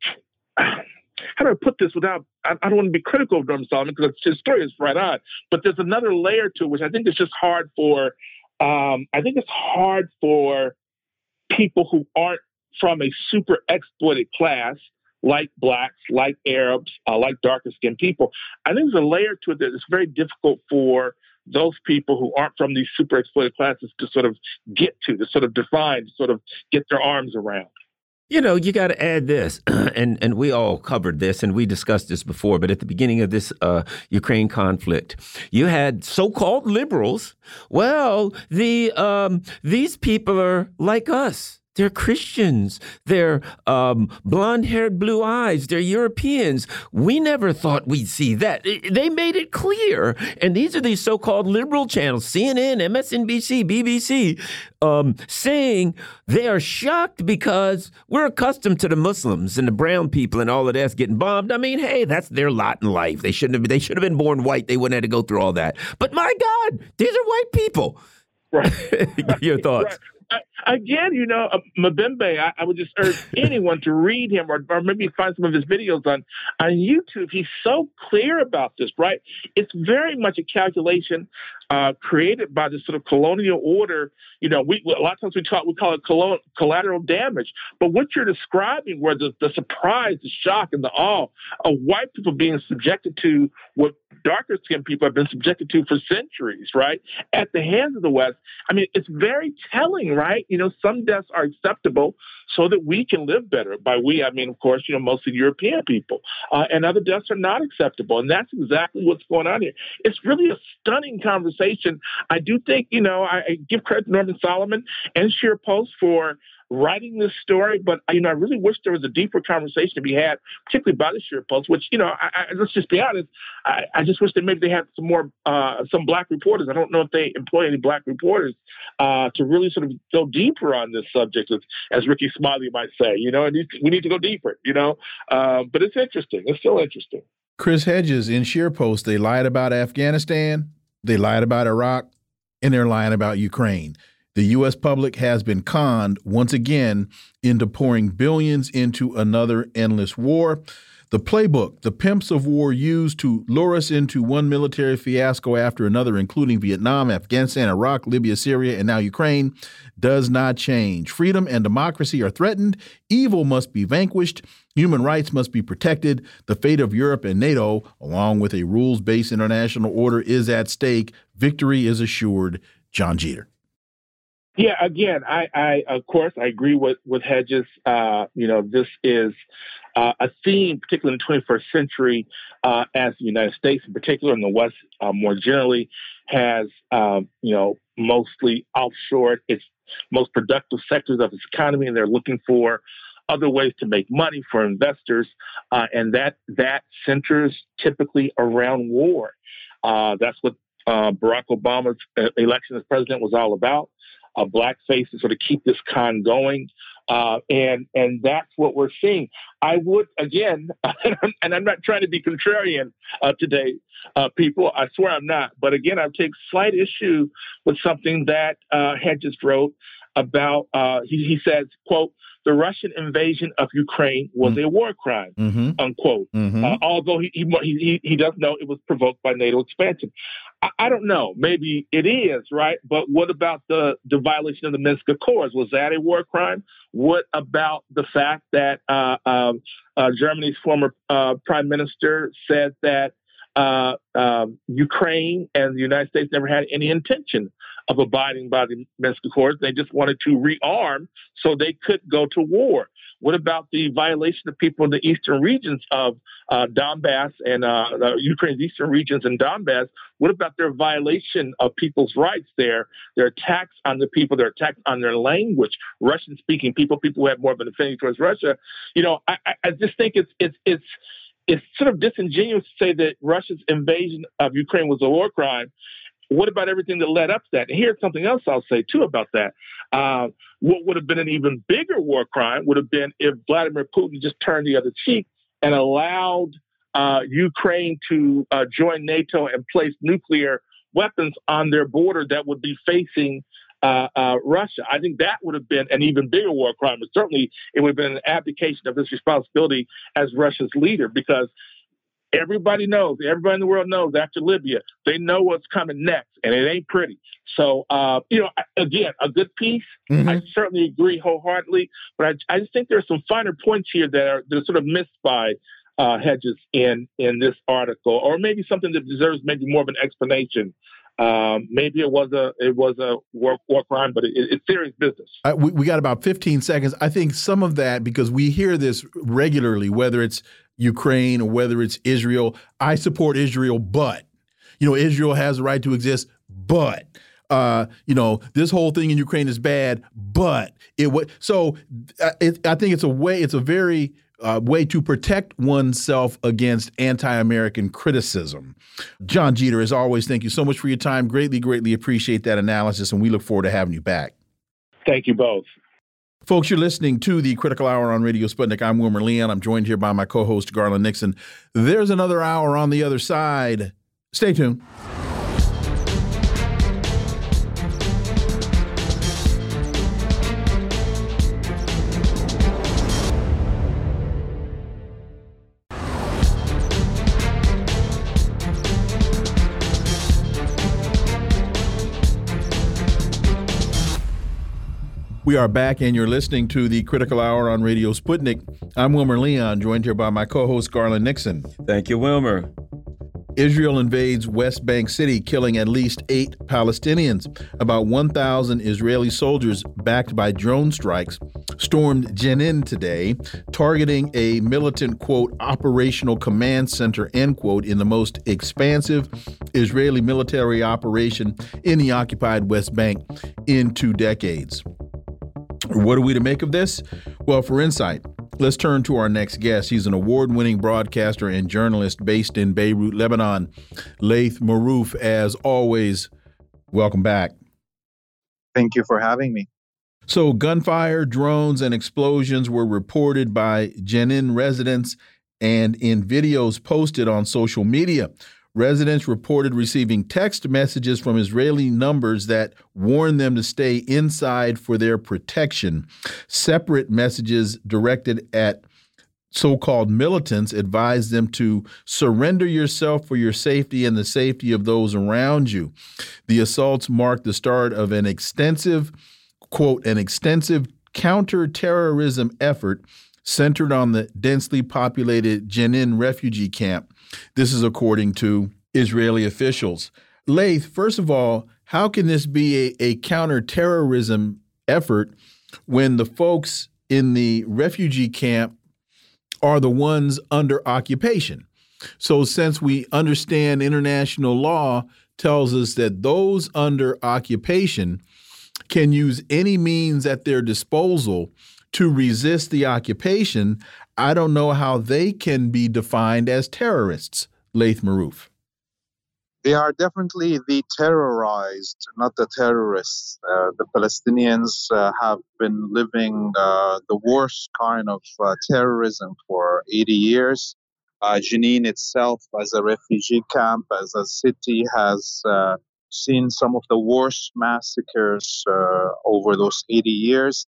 how do I put this without, I, I don't want to be critical of Norman Solomon because his story is right on, but there's another layer to it, which I think is just hard for, um, I think it's hard for people who aren't from a super exploited class like blacks, like Arabs, uh, like darker skinned people. I think there's a layer to it that is very difficult for those people who aren't from these super exploited classes to sort of get to, to sort of define, to sort of get their arms around. You know, you got to add this, and and we all covered this, and we discussed this before. But at the beginning of this uh, Ukraine conflict, you had so-called liberals. Well, the um, these people are like us. They're Christians. They're um, blonde haired, blue eyes. They're Europeans. We never thought we'd see that. They made it clear. And these are these so called liberal channels CNN, MSNBC, BBC um, saying they are shocked because we're accustomed to the Muslims and the brown people and all of that's getting bombed. I mean, hey, that's their lot in life. They shouldn't have, they should have been born white. They wouldn't have to go through all that. But my God, these are white people. Right. Your thoughts? Right again, you know, uh, Mbembe, I, I, would just urge anyone to read him or, or maybe find some of his videos on, on YouTube. He's so clear about this, right? It's very much a calculation uh, created by this sort of colonial order. You know, we a lot of times we talk we call it collateral damage. But what you're describing, where the, the surprise, the shock, and the awe of white people being subjected to what darker skinned people have been subjected to for centuries, right? At the hands of the West. I mean, it's very telling, right? You know, some deaths are acceptable so that we can live better. By we, I mean, of course, you know, mostly European people. Uh, and other deaths are not acceptable. And that's exactly what's going on here. It's really a stunning conversation. I do think, you know, I, I give credit to Norman Solomon and ScheerPost for writing this story, but you know, I really wish there was a deeper conversation to be had, particularly by the ScheerPost. Which you know, I, I, let's just be honest, I, I, just wish that maybe they had some more uh, some black reporters. I don't know if they employ any black reporters uh, to really sort of go deeper on this subject, as, as Rickey Smiley might say. You know, we need to go deeper. You know, uh, but it's interesting. It's still interesting. Chris Hedges in ScheerPost, they lied about Afghanistan, they lied about Iraq, and they're lying about Ukraine. The U.S. public has been conned once again into pouring billions into another endless war. The playbook the pimps of war used to lure us into one military fiasco after another, including Vietnam, Afghanistan, Iraq, Libya, Syria, and now Ukraine, does not change. Freedom and democracy are threatened. Evil must be vanquished. Human rights must be protected. The fate of Europe and NATO, along with a rules based international order, is at stake. Victory is assured. Jon Jeter. Yeah, again, I, I of course I agree with with Hedges. Uh, you know, this is uh, a theme, particularly in the 21st century, uh, as the United States, in particular, in the West uh, more generally, has um, you know mostly offshored its most productive sectors of its economy, and they're looking for other ways to make money for investors, uh, and that that centers typically around war. Uh, that's what Barack Obama's election as president was all about. Uh, blackface to sort of keep this con going. Uh, and and that's what we're seeing. I would again, and I'm not trying to be contrarian uh, today, uh, people. I swear I'm not. But again, I take slight issue with something that uh, Hedges wrote about. Uh, he, he says, "quote the Russian invasion of Ukraine was mm-hmm. a war crime, mm-hmm. unquote. Mm-hmm. Uh, although he, he, he, he does know it was provoked by NATO expansion. I, I, don't know. Maybe it is, right? But what about the, the violation of the Minsk Accords? Was that a war crime? What about the fact that uh, um, uh, Germany's former uh, prime minister said that uh, um, Ukraine and the United States never had any intention of abiding by the Minsk Accords. They just wanted to rearm so they could go to war. What about the violation of people in the eastern regions of uh, Donbass and uh, Ukraine's eastern regions and Donbass? What about their violation of people's rights there? Their attacks on the people, their attacks on their language, Russian speaking people, people who have more of an affinity towards Russia. You know, I, I just think it's it's it's it's sort of disingenuous to say that Russia's invasion of Ukraine was a war crime what about everything that led up to that? And here's something else I'll say too about that. Uh, what would have been an even bigger war crime would have been if Vladimir Putin just turned the other cheek and allowed uh, Ukraine to uh, join NATO and place nuclear weapons on their border that would be facing uh, uh, Russia. I think that would have been an even bigger war crime. But certainly, it would have been an abdication of his responsibility as Russia's leader because Everybody knows, everybody in the world knows after Libya, they know what's coming next, and it ain't pretty. So, uh, you know, again, a good piece. Mm-hmm. I certainly agree wholeheartedly, but I, I, just think there's some finer points here that are, that are sort of missed by uh, Hedges in in this article, or maybe something that deserves maybe more of an explanation. Um, maybe it was a it was a war, war crime, but it, it's serious business. Uh, we, we got about 15 seconds. I think some of that because we hear this regularly, whether it's Ukraine or whether it's Israel. I support Israel, but you know Israel has a right to exist, but uh, you know this whole thing in Ukraine is bad, but it would. So uh, it, I think it's a way. It's a very uh, way to protect oneself against anti-American criticism. Jon Jeter, as always, thank you so much for your time. Greatly, greatly appreciate that analysis, and we look forward to having you back. Thank you both. Folks, you're listening to the Critical Hour on Radio Sputnik. I'm Wilmer Leon. I'm joined here by my co host, Garland Nixon. There's another hour on the other side. Stay tuned. We are back, and you're listening to the Critical Hour on Radio Sputnik. I'm Wilmer Leon, joined here by my co host, Garland Nixon. Thank you, Wilmer. Israel invades West Bank City, killing at least eight Palestinians. About 1,000 Israeli soldiers, backed by drone strikes, stormed Jenin today, targeting a militant, quote, operational command center, end quote, in the most expansive Israeli military operation in the occupied West Bank in two decades. What are we to make of this? Well, for insight, let's turn to our next guest. He's an award winning broadcaster and journalist based in Beirut, Lebanon. Laith Marouf, as always, welcome back. Thank you for having me. So, gunfire, drones, and explosions were reported by Jenin residents and in videos posted on social media. Residents reported receiving text messages from Israeli numbers that warned them to stay inside for their protection. Separate messages directed at so called militants advised them to surrender yourself for your safety and the safety of those around you. The assaults marked the start of an extensive, quote, an extensive counterterrorism effort centered on the densely populated Jenin refugee camp this is according to Israeli officials. Laith, first of all, how can this be a, a counterterrorism effort when the folks in the refugee camp are the ones under occupation? So, since we understand international law tells us that those under occupation can use any means at their disposal to resist the occupation, I don't know how they can be defined as terrorists, Laith Marouf. They are definitely the terrorized, not the terrorists. Uh, the Palestinians uh, have been living uh, the worst kind of uh, terrorism for 80 years. Uh, Jenin itself, as a refugee camp, as a city, has uh, seen some of the worst massacres over those 80 years.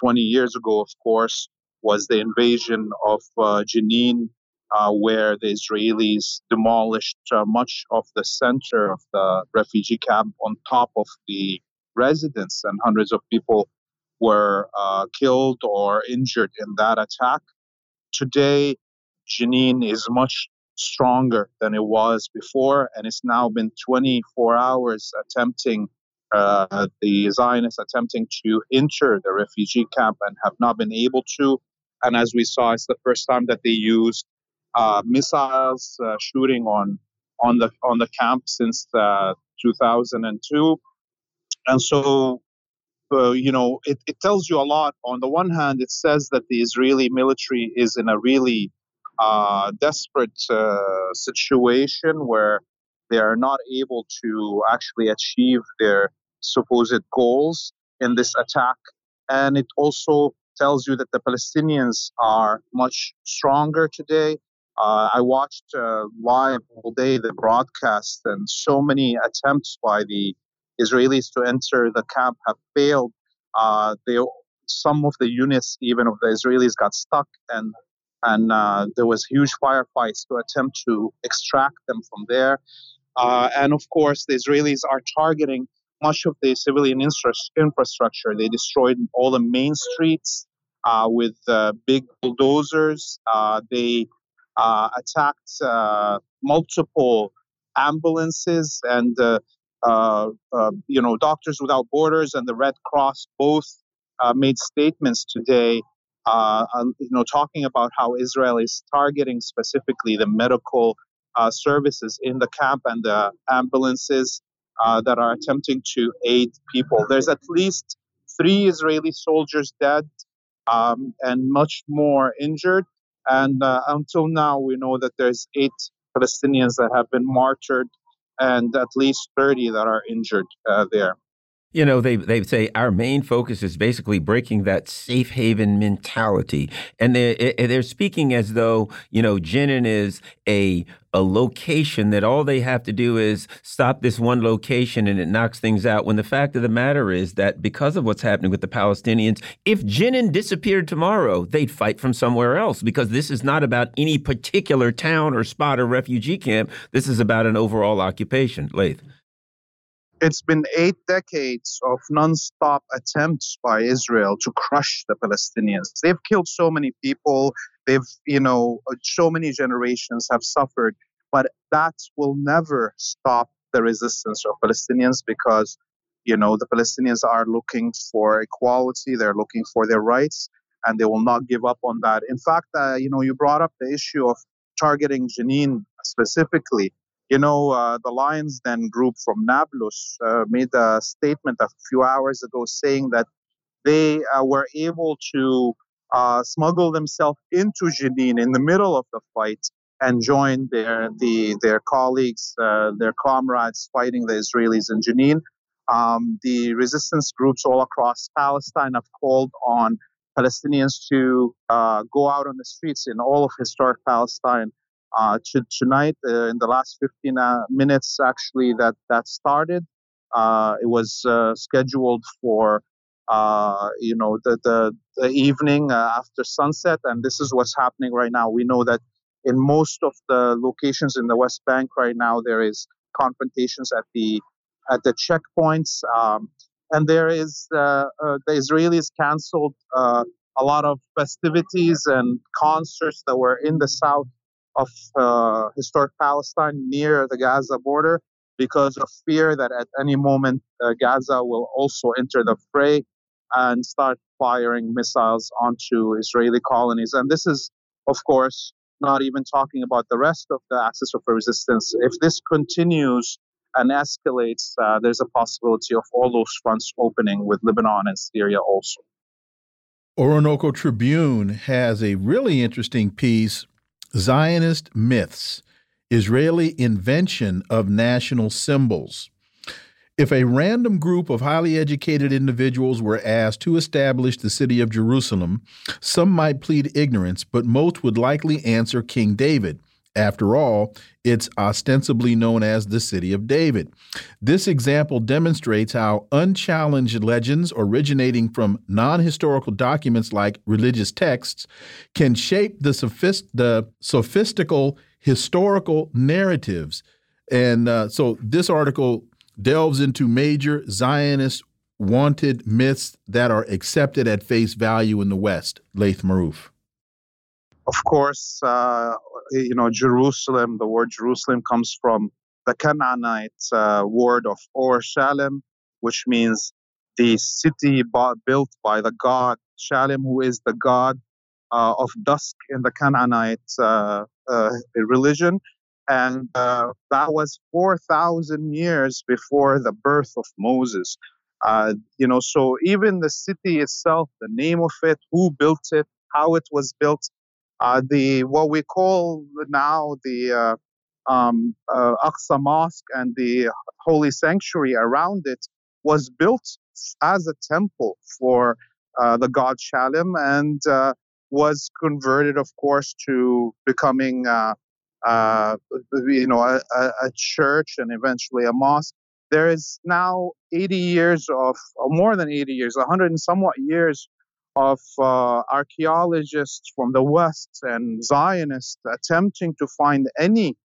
20 years ago, of course, was the invasion of Jenin uh, where the Israelis demolished uh, much of the center of the refugee camp on top of the residents, and hundreds of people were uh, killed or injured in that attack. Today, Jenin is much stronger than it was before, and it's now been 24 hours attempting. Uh, the Zionists attempting to enter the refugee camp and have not been able to. And as we saw, it's the first time that they used uh, missiles uh, shooting on on the on the camp since uh, 2002, and so uh, you know it, it tells you a lot. On the one hand, it says that the Israeli military is in a really uh, desperate situation where they are not able to actually achieve their supposed goals in this attack, and it also tells you that the Palestinians are much stronger today uh, I watched uh, live all day the broadcast, and so many attempts by the Israelis to enter the camp have failed. Uh, they, some of the units, even of the Israelis, got stuck, and and uh, there was huge firefights to attempt to extract them from there. Uh, and of course, the Israelis are targeting much of the civilian infrastructure. They destroyed all the main streets uh, with big bulldozers. they uh, attacked uh, multiple ambulances and uh, uh, uh, you know Doctors Without Borders and the Red Cross both made statements today. you know, talking about how Israel is targeting specifically the medical services in the camp and the ambulances that are attempting to aid people. There's at least three Israeli soldiers dead um, and much more injured. And uh, until now, we know that there's eight Palestinians that have been martyred and at least 30 that are injured uh, there. You know, they they say our main focus is basically breaking that safe haven mentality, and they eh, eh, they're speaking as though you know Jenin is a a location that all they have to do is stop this one location and it knocks things out. When the fact of the matter is that because of what's happening with the Palestinians, if Jenin disappeared tomorrow, they'd fight from somewhere else because this is not about any particular town or spot or refugee camp. This is about an overall occupation. Laith. It's been eight decades of nonstop attempts by Israel to crush the Palestinians. They've killed so many people. They've, you know, so many generations have suffered, but that will never stop the resistance of Palestinians because, you know, the Palestinians are looking for equality. They're looking for their rights, and they will not give up on that. In fact, uh, you know, you brought up the issue of targeting Jenin specifically. You know, uh, the Lions Den group from Nablus uh, made a statement a few hours ago saying that they uh, were able to uh, smuggle themselves into Jenin in the middle of the fight and join their the, their colleagues, uh, their comrades fighting the Israelis in Jenin. Um, the resistance groups all across Palestine have called on Palestinians to uh, go out on the streets in all of historic Palestine uh, to, tonight, uh, in the last 15 uh, minutes, actually, that that started. Uh, it was uh, scheduled for, uh, you know, the the, the evening after sunset, and this is what's happening right now. We know that in most of the locations in the West Bank right now, there is confrontations at the at the checkpoints, um, and there is the Israelis canceled a lot of festivities and concerts that were in the south of uh, historic Palestine near the Gaza border because of fear that at any moment uh, Gaza will also enter the fray and start firing missiles onto Israeli colonies. And this is, of course, not even talking about the rest of the axis of resistance. If this continues and escalates, uh, there's a possibility of all those fronts opening with Lebanon and Syria also. Orinoco Tribune has a really interesting piece Zionist myths. Israeli invention of national symbols. If a random group of highly educated individuals were asked to establish the city of Jerusalem, some might plead ignorance, but most would likely answer King David. After all, it's ostensibly known as the City of David. This example demonstrates how unchallenged legends originating from non historical documents like religious texts can shape the, sophist the sophistical historical narratives. And uh, so this article delves into major Zionist wanted myths that are accepted at face value in the West. Laith Marouf. Of course, uh, you know, Jerusalem, the word Jerusalem comes from the Canaanite uh, word of Or Shalem, which means the city built by the god Shalem, who is the god uh, of dusk in the Canaanite uh, uh, religion and uh, that was 4,000 years before the birth of Moses. Uh, you know, so even the city itself, the name of it, who built it, how it was built, uh, the what we call now the uh, um, uh, Aqsa Mosque and the holy sanctuary around it was built as a temple for uh, the god Shalem and was converted, of course, to becoming uh, you know, a, a, church and eventually a mosque. There is now 80 years of, or more than 80 years, 100 and somewhat years of uh, archaeologists from the West and Zionists attempting to find any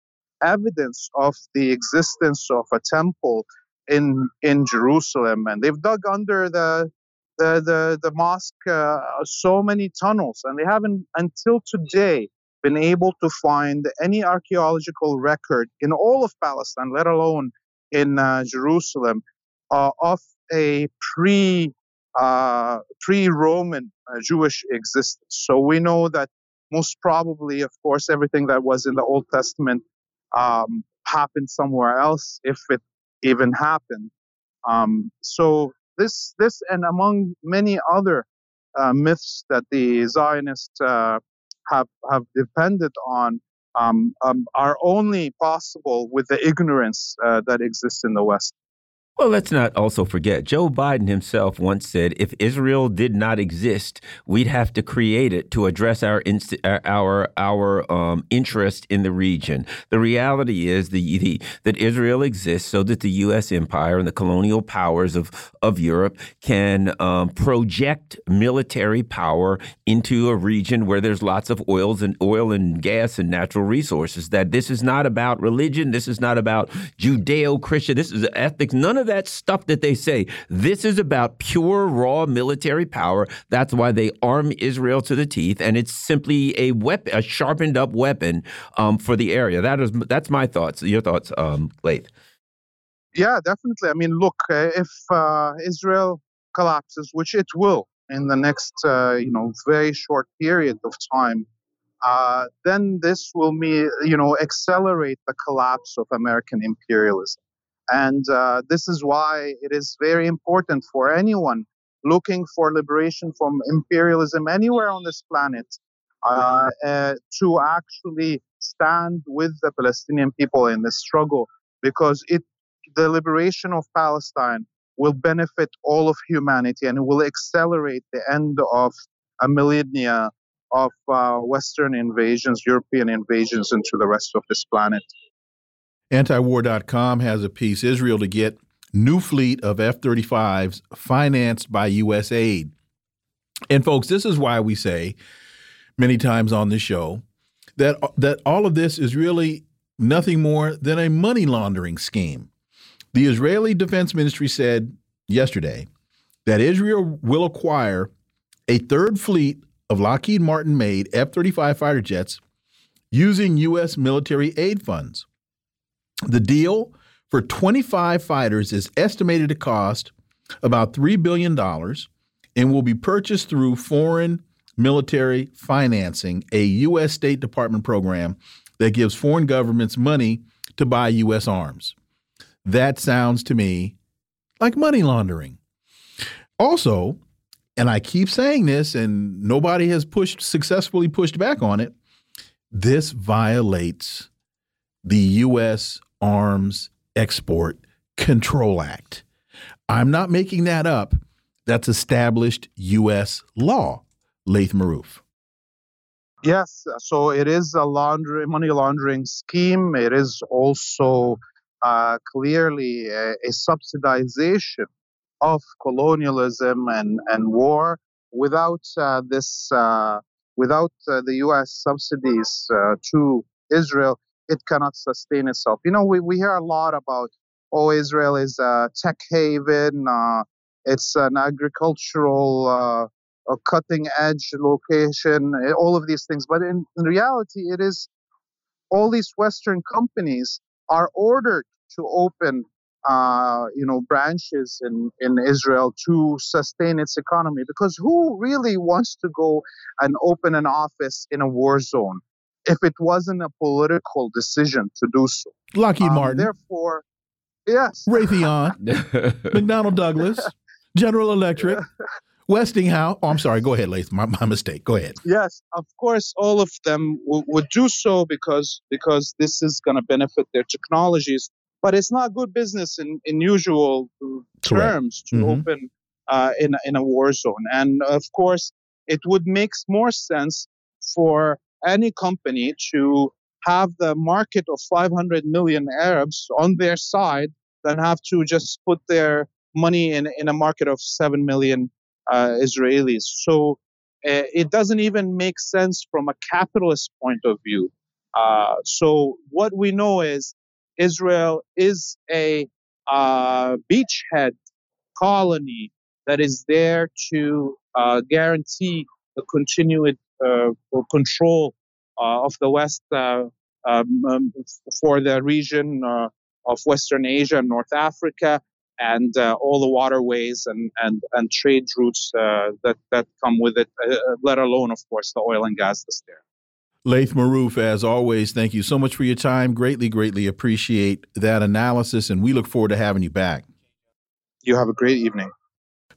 evidence of the existence of a temple in in Jerusalem, and they've dug under the the the, the mosque uh, so many tunnels, and they haven't until today been able to find any archaeological record in all of Palestine, let alone in uh, Jerusalem, uh, of a pre uh, pre-Roman uh, Jewish existence. So we know that most probably, of course, everything that was in the Old Testament um, happened somewhere else, if it even happened. Um, so this this and among many other uh, myths that the Zionists uh, have have depended on um, um, are only possible with the ignorance uh, that exists in the West. Well, let's not also forget, Joe Biden himself once said, if Israel did not exist, we'd have to create it to address our our our um, interest in the region. The reality is the, the, that Israel exists so that the U.S. empire and the colonial powers of of Europe can um, project military power into a region where there's lots of oils and oil and gas and natural resources. That this is not about religion. This is not about Judeo-Christian. This is ethics. None of that stuff that they say. This is about pure, raw military power. That's why they arm Israel to the teeth, and it's simply a weapon, a sharpened up weapon um, for the area. That is that's my thoughts. Your thoughts, um? Yeah, definitely. I mean, look, uh, if uh, Israel collapses, which it will in the next, uh, you know, very short period of time, uh, then this will me, you know, accelerate the collapse of American imperialism. And uh, this is why it is very important for anyone looking for liberation from imperialism anywhere on this planet uh, uh, to actually stand with the Palestinian people in this struggle because it, the liberation of Palestine will benefit all of humanity and it will accelerate the end of a millennia of uh, Western invasions, European invasions into the rest of this planet. Antiwar.com has a piece Israel to get new fleet of F 35s financed by U.S. aid. And, folks, this is why we say many times on the show that, that all of this is really nothing more than a money laundering scheme. The Israeli Defense Ministry said yesterday that Israel will acquire a third fleet of Lockheed Martin made F 35 fighter jets using U.S. military aid funds. The deal for 25 fighters is estimated to cost about $3 billion and will be purchased through foreign military financing, a U.S. State Department program that gives foreign governments money to buy U.S. arms. That sounds to me like money laundering. Also, and I keep saying this, and nobody has pushed successfully pushed back on it. This violates the U.S. Arms Export Control Act. I'm not making that up. That's established U.S. law, Laith Marouf. Yes, so it is a laundering, money laundering scheme. It is also uh, clearly a, a, subsidization of colonialism and, and war. Without uh, this, uh, without uh, the U.S. subsidies uh, to Israel, it cannot sustain itself. You know, we, we hear a lot about, oh, Israel is a tech haven, uh, it's an agricultural, uh, a cutting edge location, eh, all of these things. But in, in reality, it is all these Western companies are ordered to open uh, you know branches in, in Israel to sustain its economy because who really wants to go and open an office in a war zone if it wasn't a political decision to do so. Lockheed um, Martin. Therefore, yes. Raytheon, McDonnell Douglas, General Electric. Westinghouse. Oh, I'm sorry. Go ahead, Laith. My, my mistake. Go ahead. Yes, of course, all of them would do so because because this is going to benefit their technologies. But it's not good business in, in usual terms to mm-hmm. open uh, in in a war zone. And of course, it would make more sense for any company to have the market of 500 million Arabs on their side than have to just put their money in, in a market of 7 million uh, Israelis. So uh, it doesn't even make sense from a capitalist point of view. Uh, so what we know is Israel is a uh, beachhead colony that is there to uh, guarantee the continued control uh, of the West uh, um, um, for the region of Western Asia and North Africa and uh, all the waterways and, and, and trade routes uh, that, that come with it, uh, let alone, of course, the oil and gas that's there. Laith Marouf, as always, thank you so much for your time. Greatly, greatly appreciate that analysis, and we look forward to having you back. You have a great evening.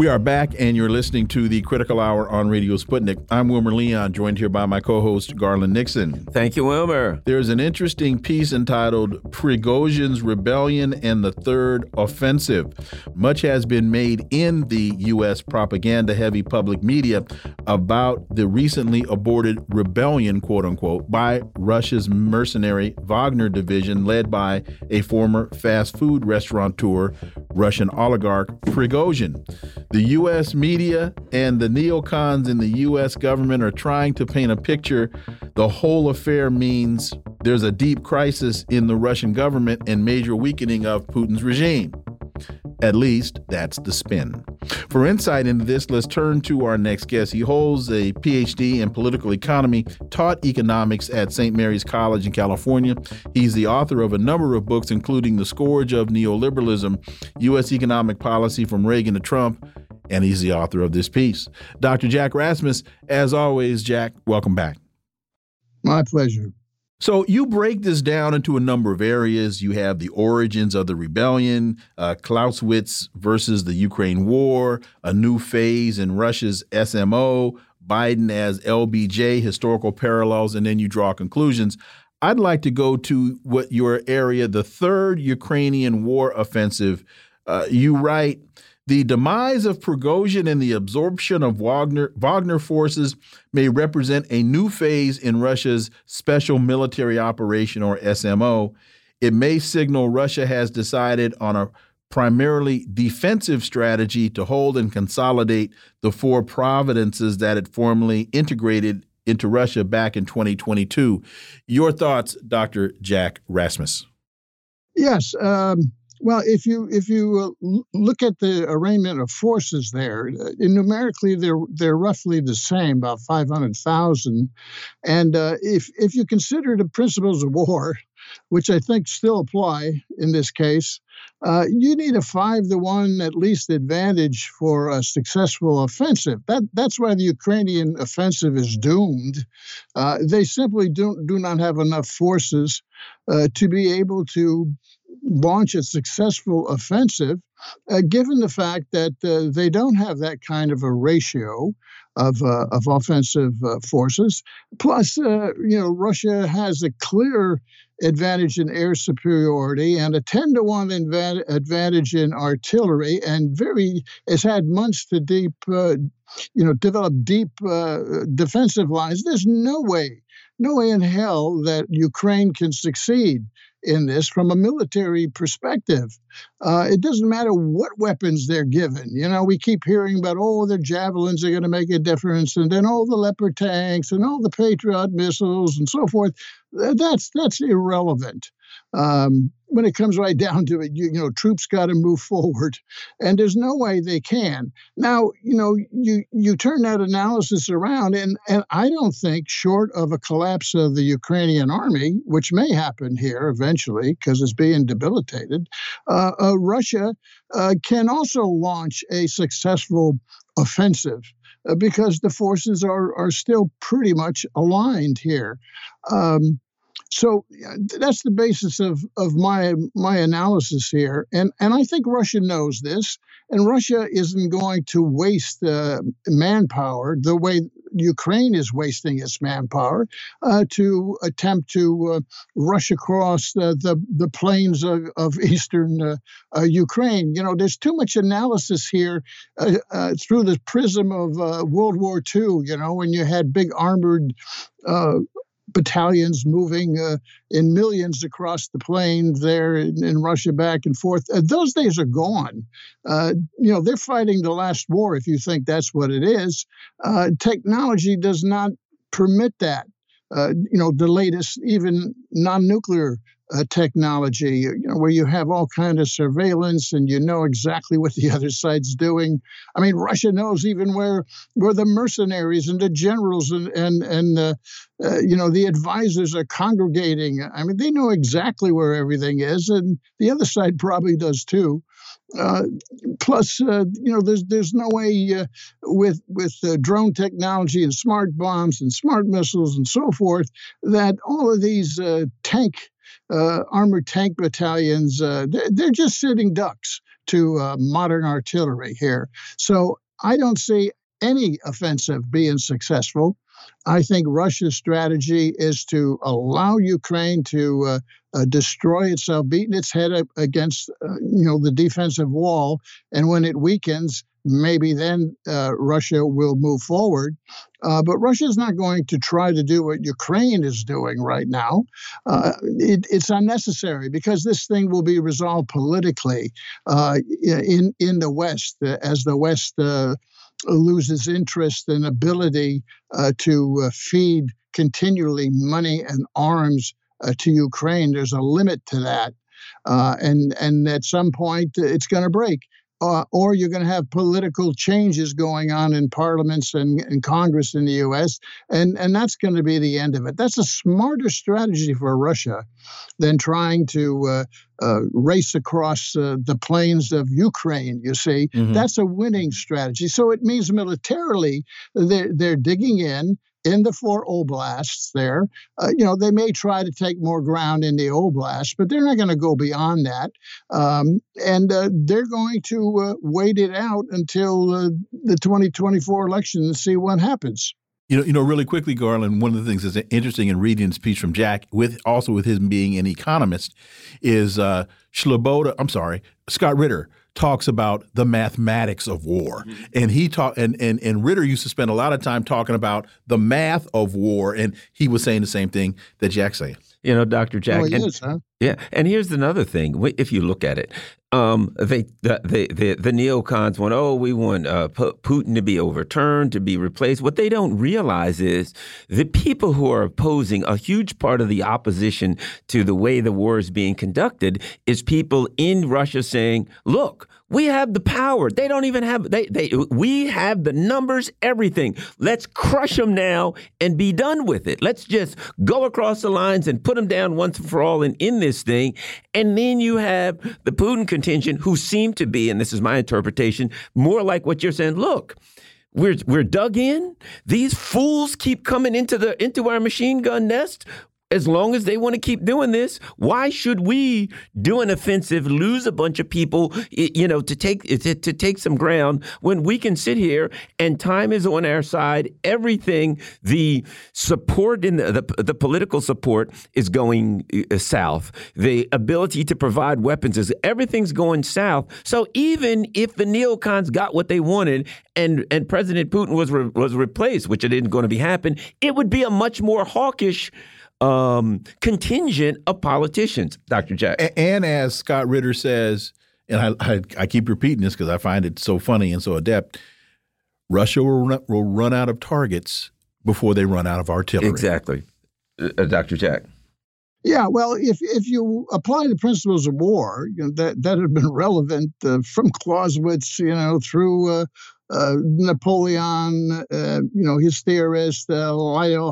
We are back, and you're listening to the Critical Hour on Radio Sputnik. I'm Wilmer Leon, joined here by my co host, Garland Nixon. Thank you, Wilmer. There's an interesting piece entitled Prigozhin's Rebellion and the Third Offensive. Much has been made in the U.S. propaganda heavy public media about the recently aborted rebellion, quote unquote, by Russia's mercenary Wagner division, led by a former fast food restaurateur, Russian oligarch Prigozhin. The U.S. media and the neocons in the U.S. government are trying to paint a picture. The whole affair means there's a deep crisis in the Russian government and major weakening of Putin's regime. At least that's the spin. For insight into this, let's turn to our next guest. He holds a PhD in political economy, taught economics at St. Mary's College in California. He's the author of a number of books, including The Scourge of Neoliberalism, U.S. Economic Policy from Reagan to Trump, and he's the author of this piece. Dr. Jack Rasmus, as always, Jack, welcome back. My pleasure. So you break this down into a number of areas. You have the origins of the rebellion, uh, Clausewitz versus the Ukraine war, a new phase in Russia's SMO, Biden as LBJ, historical parallels, and then you draw conclusions. I'd like to go to what your area, the third Ukrainian war offensive. Uh, you write the demise of Prigozhin and the absorption of Wagner, Wagner forces may represent a new phase in Russia's Special Military Operation, or SMO. It may signal Russia has decided on a primarily defensive strategy to hold and consolidate the four provinces that it formerly integrated into Russia back in 2022. Your thoughts, Dr. Jack Rasmus? Yes. Um, well, if you if you uh, look at the arraignment of forces there, uh, numerically they're they're roughly the same, about five hundred thousand, and uh, if if you consider the principles of war, which I think still apply in this case, uh, you need a five to one at least advantage for a successful offensive. That that's why the Ukrainian offensive is doomed. Uh, they simply do do not have enough forces uh, to be able to launch a successful offensive, uh, given the fact that uh, they don't have that kind of a ratio of, uh, of offensive uh, forces. Plus, uh, you know, Russia has a clear advantage in air superiority and a 10 to 1 advantage in artillery and very has had months to deep uh, you know develop deep defensive lines there's no way no way in hell that ukraine can succeed in this from a military perspective. Uh, it doesn't matter what weapons they're given. You know, we keep hearing about, oh, the javelins are going to make a difference, and then all the Leopard tanks and all the Patriot missiles and so forth. That's that's irrelevant. Um, when it comes right down to it, you, you know, troops got to move forward, and there's no way they can. Now, you know, you you turn that analysis around, and and I don't think, short of a collapse of the Ukrainian army, which may happen here eventually because it's being debilitated, uh, uh, Russia uh, can also launch a successful offensive. Uh, because the forces are, are still pretty much aligned here. Um, so that's the basis of, of my my analysis here, and and I think Russia knows this, and Russia isn't going to waste uh, manpower the way Ukraine is wasting its manpower uh, to attempt to uh, rush across the, the, the plains of, of eastern uh, uh, Ukraine. You know, there's too much analysis here uh, through the prism of World War II. You know, when you had big armored battalions moving uh, in millions across the plain there in, in Russia back and forth. Uh, those days are gone. Uh, you know, they're fighting the last war, if you think that's what it is. Uh, technology does not permit that. Uh, you know, the latest, even non nuclear uh, technology, you know, where you have all kind of surveillance and you know exactly what the other side's doing. I mean, Russia knows even where where the mercenaries and the generals and and and uh, uh, you know the advisors are congregating. I mean, they know exactly where everything is, and the other side probably does too. Uh, plus, uh, you know, there's there's no way uh, with with drone technology and smart bombs and smart missiles and so forth that all of these uh, tank uh, armored tank battalions uh, they're, just sitting ducks to modern artillery here. So I don't see any offensive being successful. I think Russia's strategy is to allow Ukraine to uh, uh, destroy itself, beating its head up against uh, you know the defensive wall, and when it weakens, maybe then uh, Russia will move forward. Uh, but Russia is not going to try to do what Ukraine is doing right now. Uh, it, it's unnecessary because this thing will be resolved politically in in the West as the West loses interest and ability uh, to uh, feed continually money and arms uh, to Ukraine. There's a limit to that, uh, and and at some point it's going to break. Uh, or you're going to have political changes going on in parliaments and, and Congress in the U.S., and, and that's going to be the end of it. That's a smarter strategy for Russia than trying to uh, uh, race across uh, the plains of Ukraine. You see, mm-hmm. that's a winning strategy. So it means militarily they're, they're digging in in the four oblasts there. Uh, you know, they may try to take more ground in the oblast, but they're not going to go beyond that. Um, and uh, they're going to uh, wait it out until uh, the 2024 election and see what happens. You know, you know, really quickly, Garland. One of the things that's interesting in reading this piece from Jack, with also with him being an economist, is uh. I'm sorry, Scott Ritter talks about the mathematics of war, mm -hmm. and he talk and and and Ritter used to spend a lot of time talking about the math of war, and he was saying the same thing that Jack's saying. You know, Dr. Jack. Oh, and, is, huh? Yeah, and here's another thing. If you look at it, um, they the, the the neocons want oh we want uh, Putin to be overturned to be replaced. What they don't realize is the people who are opposing a huge part of the opposition to the way the war is being conducted is people in Russia saying, look. We have the power. They don't even have they they we have the numbers, everything. Let's crush them now and be done with it. Let's just go across the lines and put them down once and for all and in this thing. And then you have the Putin contingent who seem to be, and this is my interpretation, more like what you're saying. Look, we're we're dug in. These fools keep coming into the into our machine gun nest as long as they want to keep doing this, why should we do an offensive, lose a bunch of people, you know, to take to, to, take some ground when we can sit here and time is on our side. Everything, the support in the the, the political support is going uh, south. The ability to provide weapons is everything's going south. So even if the neocons got what they wanted and and President Putin was re, was replaced, which it isn't going to be happen, it would be a much more hawkish um, contingent of politicians, Dr. Jack. And as Scott Ritter says, and I, I, I keep repeating this because I find it so funny and so adept, Russia will run, will run out of targets before they run out of artillery. Exactly. Uh, uh Dr. Jack. Yeah, well, if if you apply the principles of war, you know, that that have been relevant uh, from Clausewitz, you know, through uh, uh, Napoleon, uh, you know, his theorists, uh,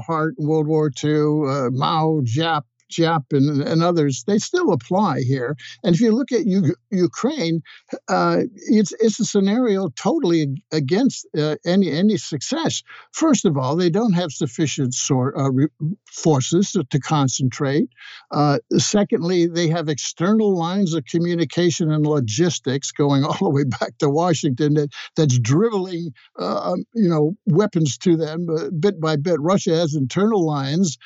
Hart World War II, uh, Mao, Giap, Giap and, and, others, they still apply here. And if you look at U- Ukraine, uh, it's it's a scenario totally against uh, any any success. First of all, they don't have sufficient sort, uh, re- forces to, to concentrate. Uh, secondly, they have external lines of communication and logistics going all the way back to Washington that that's dribbling uh, um, you know weapons to them uh, bit by bit. Russia has internal lines,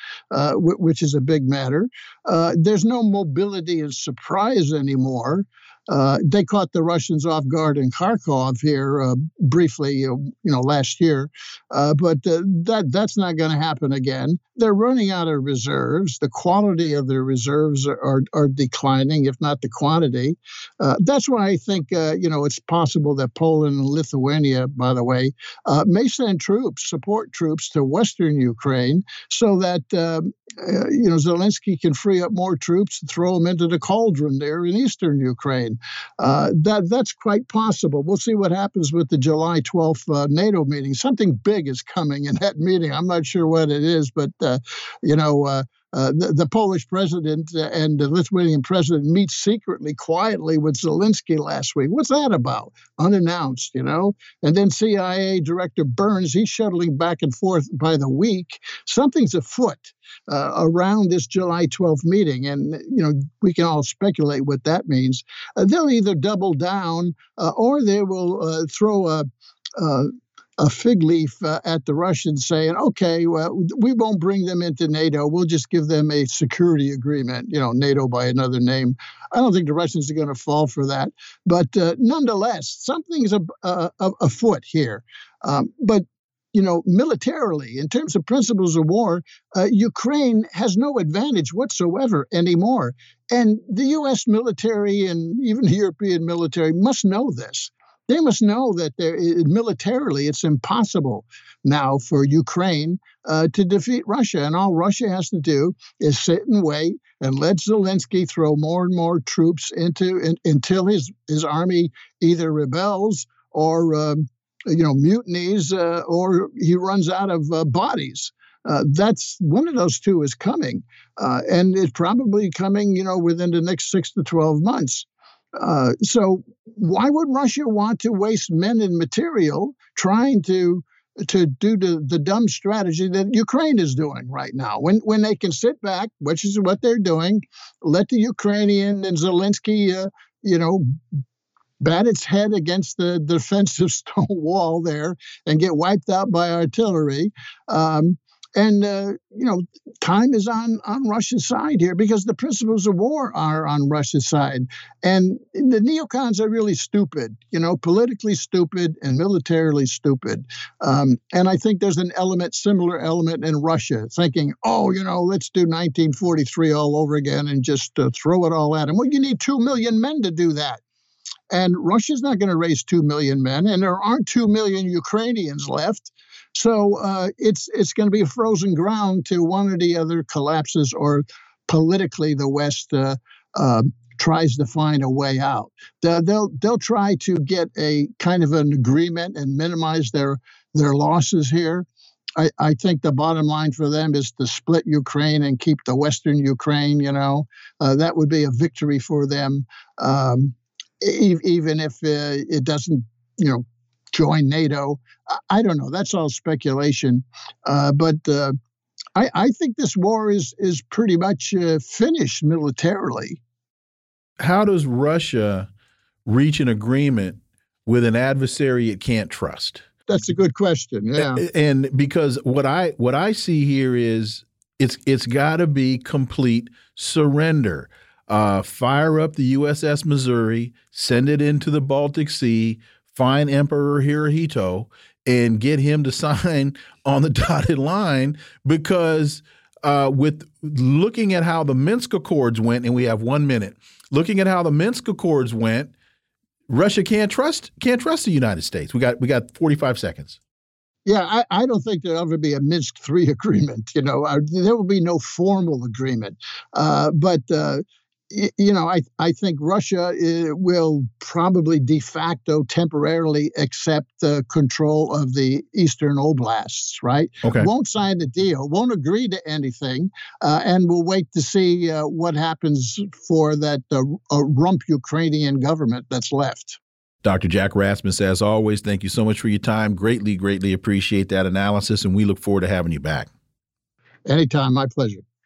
which is a big matter Uh, there's no mobility and surprise anymore. Uh, they caught the Russians off guard in Kharkov here uh, briefly, you know, last year, uh, but uh, that that's not going to happen again. They're running out of reserves. The quality of their reserves are are, are declining, if not the quantity. Uh, that's why I think you know it's possible that Poland and Lithuania, by the way, may send troops, support troops to Western Ukraine, so that um, you know Zelensky can free up more troops and throw them into the cauldron there in Eastern Ukraine. Uh, that that's quite possible. We'll see what happens with the July 12th uh, NATO meeting. Something big is coming in that meeting. I'm not sure what it is, but uh, you know. Uh, uh, the, the, Polish president and the Lithuanian president meet secretly, quietly with Zelensky last week. What's that about? Unannounced, you know? And then CIA Director Burns, he's shuttling back and forth by the week. Something's afoot uh, around this July 12th meeting. And, you know, we can all speculate what that means. Uh, they'll either double down uh, or they will uh, throw a, a a fig leaf uh, at the Russians saying, okay, well, we won't bring them into NATO. We'll just give them a security agreement, you know, NATO by another name. I don't think the Russians are going to fall for that. But uh, nonetheless, something's a, a, afoot here. Um, but you know, militarily, in terms of principles of war, uh, Ukraine has no advantage whatsoever anymore. And the U.S. military and even the European military must know this. They must know that militarily it's impossible now for Ukraine uh, to defeat Russia. And all Russia has to do is sit and wait and let Zelensky throw more and more troops into in, until his, his army either rebels or um, you know, mutinies uh, or he runs out of uh, bodies. Uh, that's one of those two is coming, uh, and it's probably coming, you know, within the next six to twelve months. Uh, so, why would Russia want to waste men and material trying to to do the, the dumb strategy that Ukraine is doing right now? When when they can sit back, which is what they're doing, let the Ukrainian and Zelensky, uh, you know, bat its head against the defensive stone wall there and get wiped out by artillery. Um, and uh, you know, time is on on Russia's side here because the principles of war are on Russia's side, and the neocons are really stupid. You know, politically stupid and militarily stupid. Um, and I think there's an element, similar element in Russia, thinking, oh, you know, let's do 1943 all over again and just uh, throw it all at them. Well, you need two million men to do that. And Russia's not going to raise 2 million men, and there aren't 2 million Ukrainians left. So uh, it's it's going to be frozen ground till one or the other collapses, or politically the West uh, uh, tries to find a way out. They'll, they'll they'll try to get a kind of an agreement and minimize their their losses here. I, I think the bottom line for them is to split Ukraine and keep the Western Ukraine. You know, uh, that would be a victory for them, um, e- even if uh, it doesn't, you know, join NATO. I, I don't know. That's all speculation. Uh, but uh, I, I, think this war is is pretty much uh, finished militarily. How does Russia reach an agreement with an adversary it can't trust? That's a good question. Yeah. And because what I what I see here is it's it's got to be complete surrender. Uh, fire up the USS Missouri, send it into the Baltic Sea, find Emperor Hirohito, and get him to sign on the dotted line because uh, with looking at how the Minsk Accords went, and we have one minute, looking at how the Minsk Accords went, Russia can't trust can't trust the United States. We got we got 45 seconds. Yeah, I, I don't think there'll ever be a Minsk three agreement. You know, uh, there will be no formal agreement. Uh, but uh, you know, I, I think Russia uh, will probably de facto temporarily accept the control of the eastern oblasts, right? Okay. Won't sign the deal, won't agree to anything, uh, and we'll wait to see uh, what happens for that uh, rump Ukrainian government that's left. Dr. Jack Rasmus, as always, thank you so much for your time. Greatly, greatly appreciate that analysis, and we look forward to having you back. Anytime, my pleasure.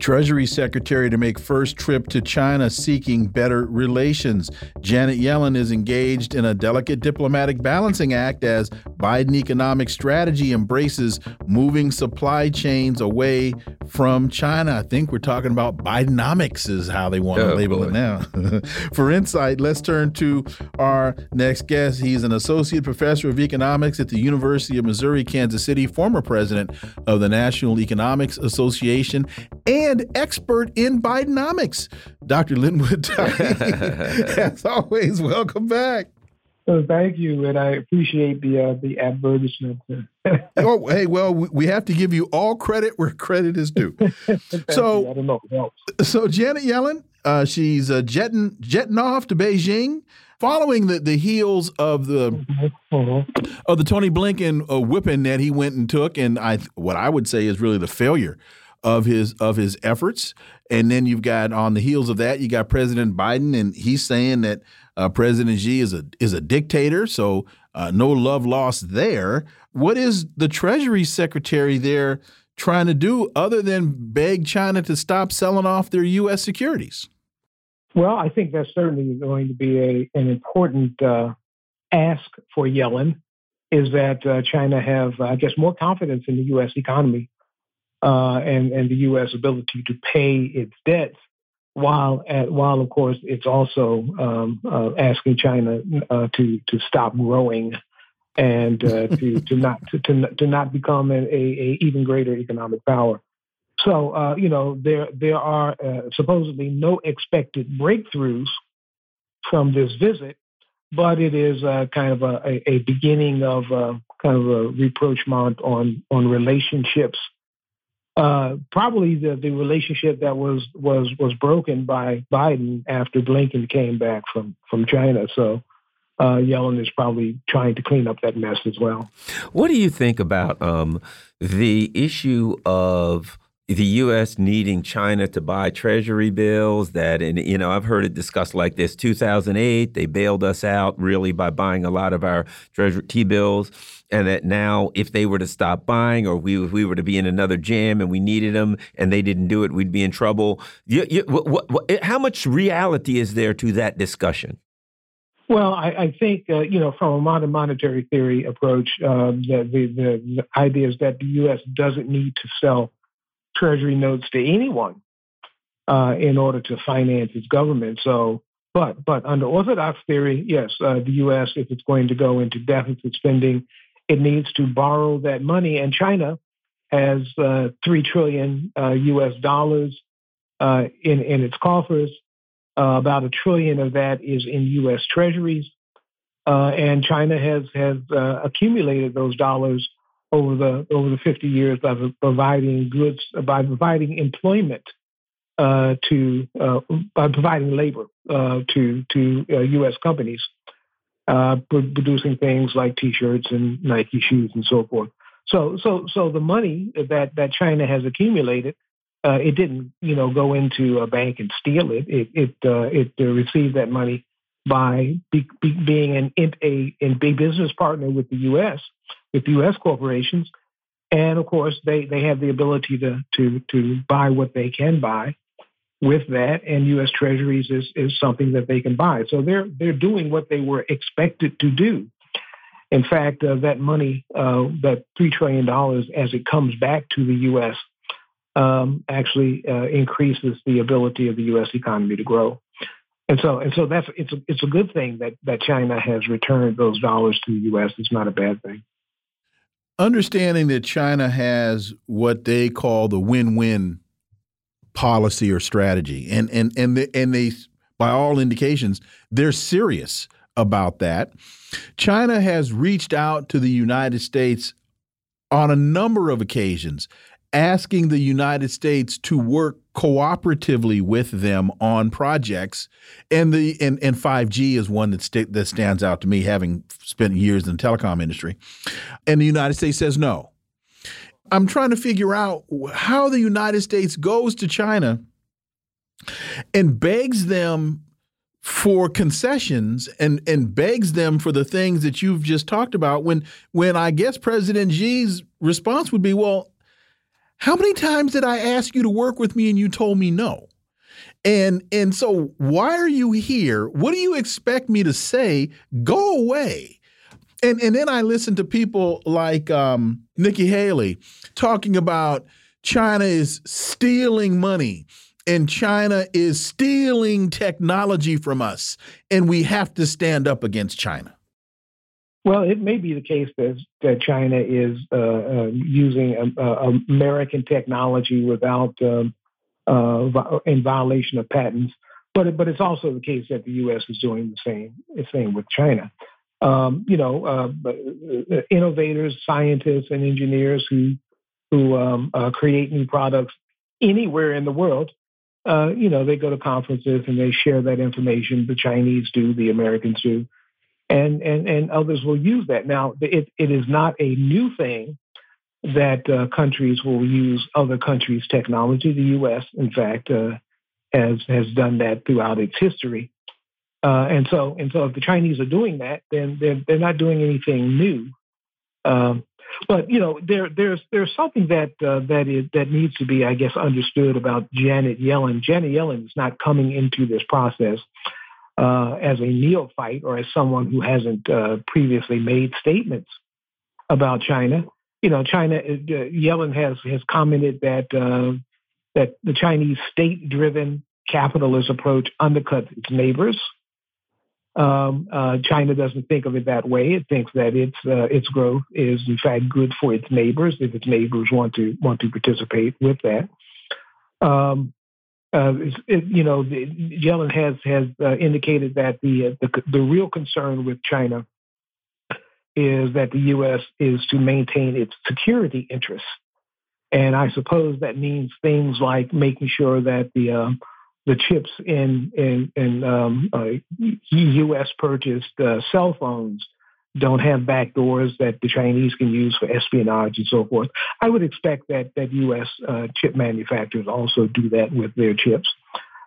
Treasury Secretary to make first trip to China seeking better relations. Janet Yellen is engaged in a delicate diplomatic balancing act as Biden economic strategy embraces moving supply chains away from China. I think we're talking about Bidenomics is how they want oh, to label boy. it now. For insight, let's turn to our next guest. He's an associate professor of economics at the University of Missouri, Kansas City, former president of the National Economics Association, and and expert in Bidenomics. Dr. Linwood as always, welcome back. So thank you, and I appreciate the uh, the advertisement. oh, hey, well, we have to give you all credit where credit is due. so, you. I don't know. So Janet Yellen, uh, she's uh, jetting jetting off to Beijing, following the, the heels of the mm -hmm. of the Tony Blinken uh, whipping that he went and took, and I what I would say is really the failure of his of his efforts. And then you've got on the heels of that, you got President Biden, and he's saying that uh, President Xi is a is a dictator. So uh, no love lost there. What is the Treasury Secretary there trying to do other than beg China to stop selling off their U.S. securities? Well, I think that's certainly going to be a an important uh, ask for Yellen. Is that uh, China have, I guess, more confidence in the U.S. economy uh, and and the U.S. ability to pay its debts, while at, while of course it's also um, uh, asking China uh, to to stop growing and uh, to to not to, to, to not become a, a, even greater economic power. So uh, you know there there are uh, supposedly no expected breakthroughs from this visit, but it is kind of a, a, beginning of kind of a rapprochement on on relationships uh, probably the, the relationship that was was was broken by Biden after Blinken came back from from China. So uh, Yellen is probably trying to clean up that mess as well. What do you think about um, the issue of the U.S. needing China to buy Treasury bills. That, and you know, I've heard it discussed like this: 2008, they bailed us out really by buying a lot of our Treasury T bills, and that now, if they were to stop buying, or we we were to be in another jam and we needed them, and they didn't do it, we'd be in trouble. You, you, what, what, how much reality is there to that discussion? Well, I, I think uh, you know from a modern monetary theory approach, um, the, the, the idea is that the U.S. doesn't need to sell Treasury notes to anyone uh, in order to finance its government. So, but but under Orthodox theory, yes, uh, the U.S. if it's going to go into deficit spending, it needs to borrow that money, and China has uh, three trillion U.S. Uh, dollars uh, in in its coffers. Uh, about a trillion of that is in U.S. Treasuries, uh, and China has has accumulated those dollars over the over the 50 years by providing goods by providing employment uh, to uh, by providing labor uh, to to U.S. companies producing things like T-shirts and Nike shoes and so forth. So so so the money that that China has accumulated uh, it didn't, you know, go into a bank and steal it. It it uh, it uh, received that money by be, be, being an a, a big business partner with the U.S. with U.S. corporations, and of course they they have the ability to to to buy what they can buy with that, and U.S. Treasuries is is something that they can buy. So they're they're doing what they were expected to do. In fact, uh, that money, uh, that three trillion dollars, as it comes back to the U.S um, actually uh, increases the ability of the U.S. economy to grow. And so, and so that's it's a, it's a good thing that that China has returned those dollars to the U.S. It's not a bad thing. Understanding that China has what they call the win-win policy or strategy, and and and and they, by all indications, they're serious about that. China has reached out to the United States on a number of occasions asking the United States to work cooperatively with them on projects. And the and, and 5G is one that st that stands out to me having spent years in the telecom industry. And the United States says no. I'm trying to figure out how the United States goes to China and begs them for concessions and and begs them for the things that you've just talked about when when I guess President Xi's response would be well how many times did I ask you to work with me and you told me no? And and so why are you here? What do you expect me to say? Go away. And and then I listen to people like um, Nikki Haley talking about China is stealing money and China is stealing technology from us and we have to stand up against China. Well, it may be the case that, that China is uh, uh, using uh, American technology without um, uh, in violation of patents, but but it's also the case that the U.S. is doing the same the same with China. Um, you know, uh, uh, innovators, scientists, and engineers who who um, create new products anywhere in the world. you know, they go to conferences and they share that information. The Chinese do, the Americans do and and and others will use that. Now, it it is not a new thing that uh, countries will use other countries' technology. The U.S., in fact, uh, has has done that throughout its history. Uh, and so and so, if the Chinese are doing that, then they're they're not doing anything new. Um, but you know, there there's there's something that uh, that is that needs to be, I guess, understood about Janet Yellen. Janet Yellen is not coming into this process uh, as a neophyte or as someone who hasn't uh, previously made statements about China. You know, China. Uh, Yellen has has commented that uh, that the Chinese state-driven capitalist approach undercuts its neighbors. Um, uh, China doesn't think of it that way. It thinks that its uh, its growth is in fact good for its neighbors if its neighbors want to want to participate with that. Um, uh, it, you know, the, Yellen has has uh, indicated that the, uh, the the real concern with China is that the U.S. is to maintain its security interests, and I suppose that means things like making sure that the um, the chips in in, in um, U.S. Uh, purchased uh, cell phones don't have backdoors that the Chinese can use for espionage and so forth. I would expect that that U.S. Uh, chip manufacturers also do that with their chips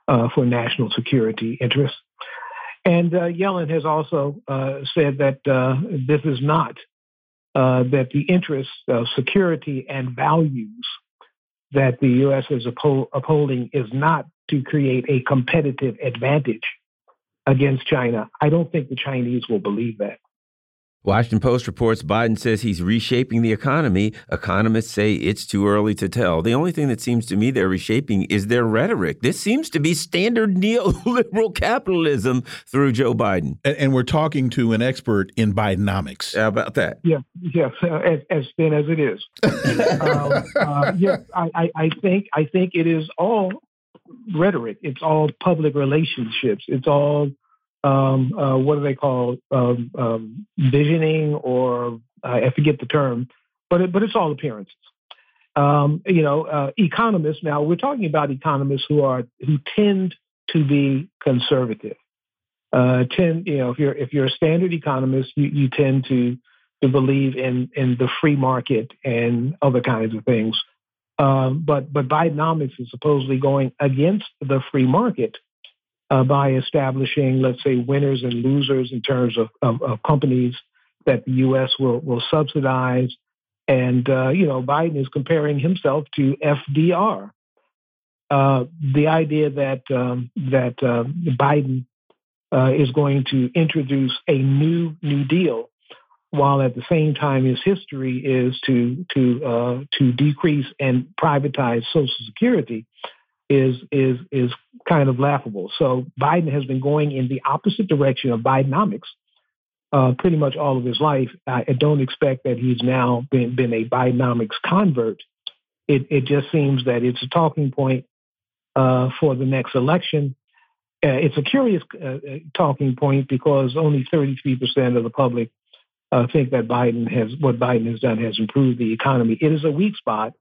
uh, for national security interests. And uh, Yellen has also uh, said that uh, this is not uh, that the interests of security and values that the U.S. is upholding is not to create a competitive advantage against China. I don't think the Chinese will believe that. Washington Post reports Biden says he's reshaping the economy. Economists say it's too early to tell. The only thing that seems to me they're reshaping is their rhetoric. This seems to be standard neoliberal capitalism through Joe Biden. And, and we're talking to an expert in Bidenomics. How about that? Yeah, yes, uh, as, as, thin as it is. uh, uh, yes, I, I think I think it is all rhetoric. It's all public relationships. It's all um, uh, what do they call um, um, visioning or I forget the term, but it, but it's all appearances. Um, you know, uh, economists. Now we're talking about economists who are who tend to be conservative. Uh, tend, you know, if you're if you're a standard economist, you, you tend to to believe in in the free market and other kinds of things. Um, but but Bidenomics is supposedly going against the free market uh, by establishing, let's say, winners and losers in terms of, of, of companies that the U.S. will will subsidize. And uh, you know, Biden is comparing himself to FDR. Uh, the idea that um, that uh, Biden uh, is going to introduce a new New Deal, while at the same time his history is to to uh, to decrease and privatize Social Security, is is is kind of laughable. So Biden has been going in the opposite direction of Bidenomics uh, pretty much all of his life. I, I, don't expect that he's now been been a Bidenomics convert. It it just seems that it's a talking point uh, for the next election. Uh, it's a curious uh, uh, talking point because only 33% of the public uh, think that Biden has what Biden has done has improved the economy. It is a weak spot,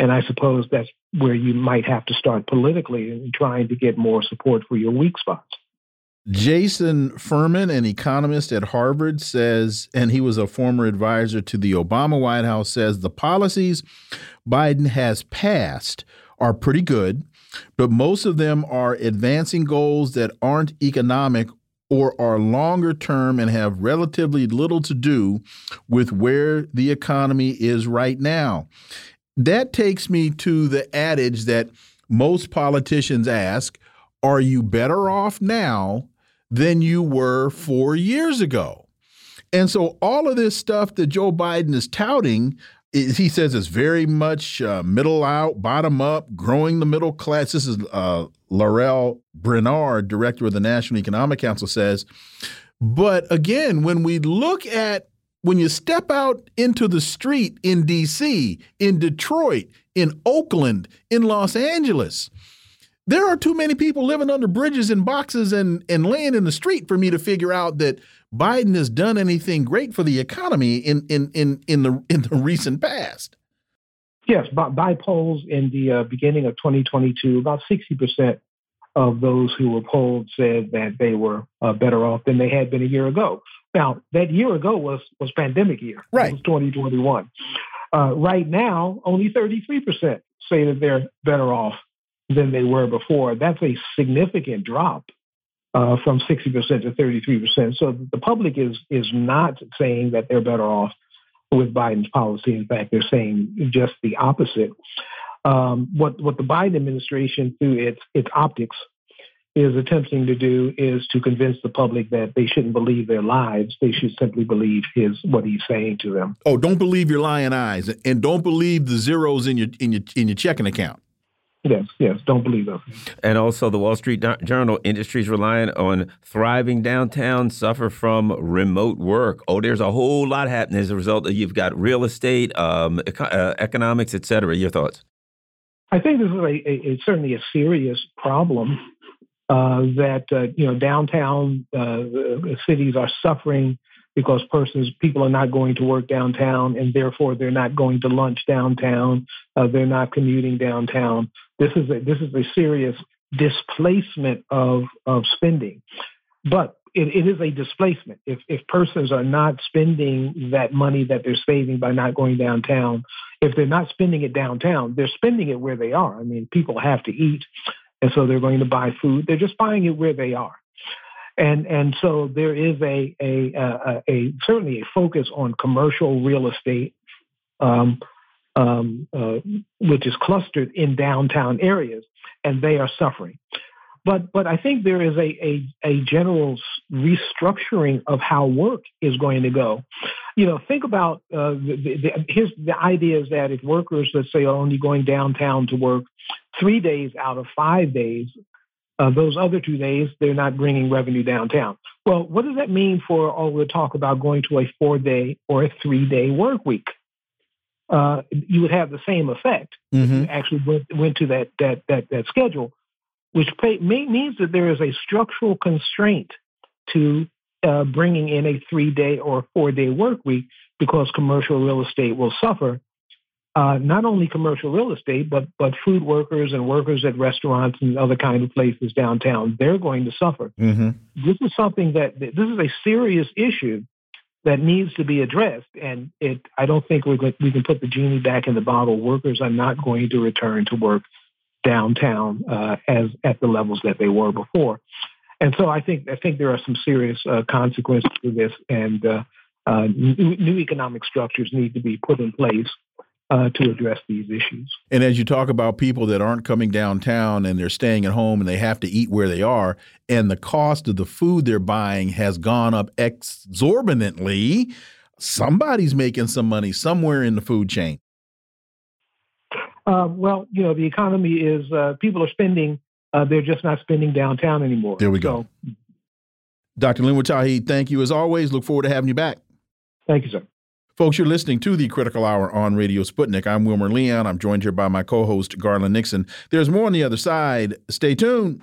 and I suppose that's where you might have to start politically in trying to get more support for your weak spots. Jason Furman, an economist at Harvard, says, and he was a former advisor to the Obama White House, says the policies Biden has passed are pretty good, but most of them are advancing goals that aren't economic or are longer term and have relatively little to do with where the economy is right now that takes me to the adage that most politicians ask Are you better off now than you were four years ago? And so, all of this stuff that Joe Biden is touting, he says is very much uh, middle out, bottom up, growing the middle class. This is uh, Lael Brainard, director of the National Economic Council, says. But again, when we look at when you step out into the street in DC, in Detroit, in Oakland, in Los Angeles, there are too many people living under bridges and boxes and, and laying in the street for me to figure out that Biden has done anything great for the economy in in in in the in the recent past. Yes, by, by polls in the uh, beginning of 2022, about 60 percent of those who were polled said that they were uh, better off than they had been a year ago. Now, that year ago was was pandemic year. Right. It was 2021. Uh, right now, only 33% say that they're better off than they were before. That's a significant drop uh, from 60% to 33%. So the public is is not saying that they're better off with Biden's policy. In fact, they're saying just the opposite. Um, what what the Biden administration, through its its optics, is attempting to do is to convince the public that they shouldn't believe their lies. They should simply believe his what he's saying to them. Oh, don't believe your lying eyes, and don't believe the zeros in your in your in your checking account. Yes, yes, don't believe them. And also, the Wall Street Journal industries relying on thriving downtown suffer from remote work. Oh, there's a whole lot happening as a result. Of, you've got real estate, um, uh, economics, et cetera. Your thoughts? I think this is a, a, a certainly a serious problem uh, that uh, you know downtown uh, cities are suffering because persons people are not going to work downtown and therefore they're not going to lunch downtown uh, they're not commuting downtown this is a, this is a serious displacement of of spending but it, it is a displacement. If if persons are not spending that money that they're saving by not going downtown, if they're not spending it downtown, they're spending it where they are. I mean, people have to eat, and so they're going to buy food. They're just buying it where they are. And, and so there is a, a, a, a certainly a focus on commercial real estate, um, um, uh, which is clustered in downtown areas, and they are suffering. But but I think there is a a, a general restructuring of how work is going to go. You know, think about uh, the, the, his, the idea is that if workers, let's say, are only going downtown to work three days out of five days, uh, those other two days they're not bringing revenue downtown. Well, what does that mean for all the talk about going to a four day or a three day work week? Uh, you would have the same effect mm-hmm. if you actually went, went to that that that that schedule which pay, may, means that there is a structural constraint to uh, bringing in a three day or four day work week because commercial real estate will suffer. Uh, not only commercial real estate, but but food workers and workers at restaurants and other kind of places downtown, they're going to suffer. Mm-hmm. This is something that this is a serious issue that needs to be addressed, and it. I don't think we we can put the genie back in the bottle. Workers are not going to return to work downtown uh, as at the levels that they were before. And so I think I think there are some serious uh, consequences to this, and uh, uh new, new, economic structures need to be put in place uh, to address these issues. And as you talk about people that aren't coming downtown and they're staying at home and they have to eat where they are, and the cost of the food they're buying has gone up exorbitantly, somebody's making some money somewhere in the food chain. Uh, well, you know, the economy is uh, people are spending, uh, they're just not spending downtown anymore. There we go. So, Dr. Linwood Tauheed, thank you as always. Look forward to having you back. Thank you, sir. Folks, you're listening to the Critical Hour on Radio Sputnik. I'm Wilmer Leon. I'm joined here by my co host, Garland Nixon. There's more on the other side. Stay tuned.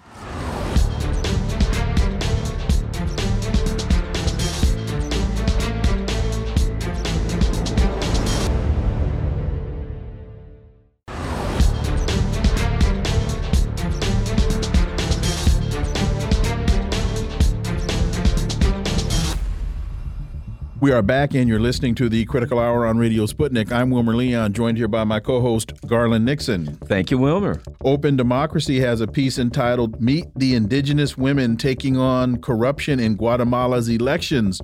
We are back, and you're listening to the Critical Hour on Radio Sputnik. I'm Wilmer Leon, joined here by my co host, Garland Nixon. Thank you, Wilmer. Open Democracy has a piece entitled Meet the Indigenous Women Taking on Corruption in Guatemala's Elections.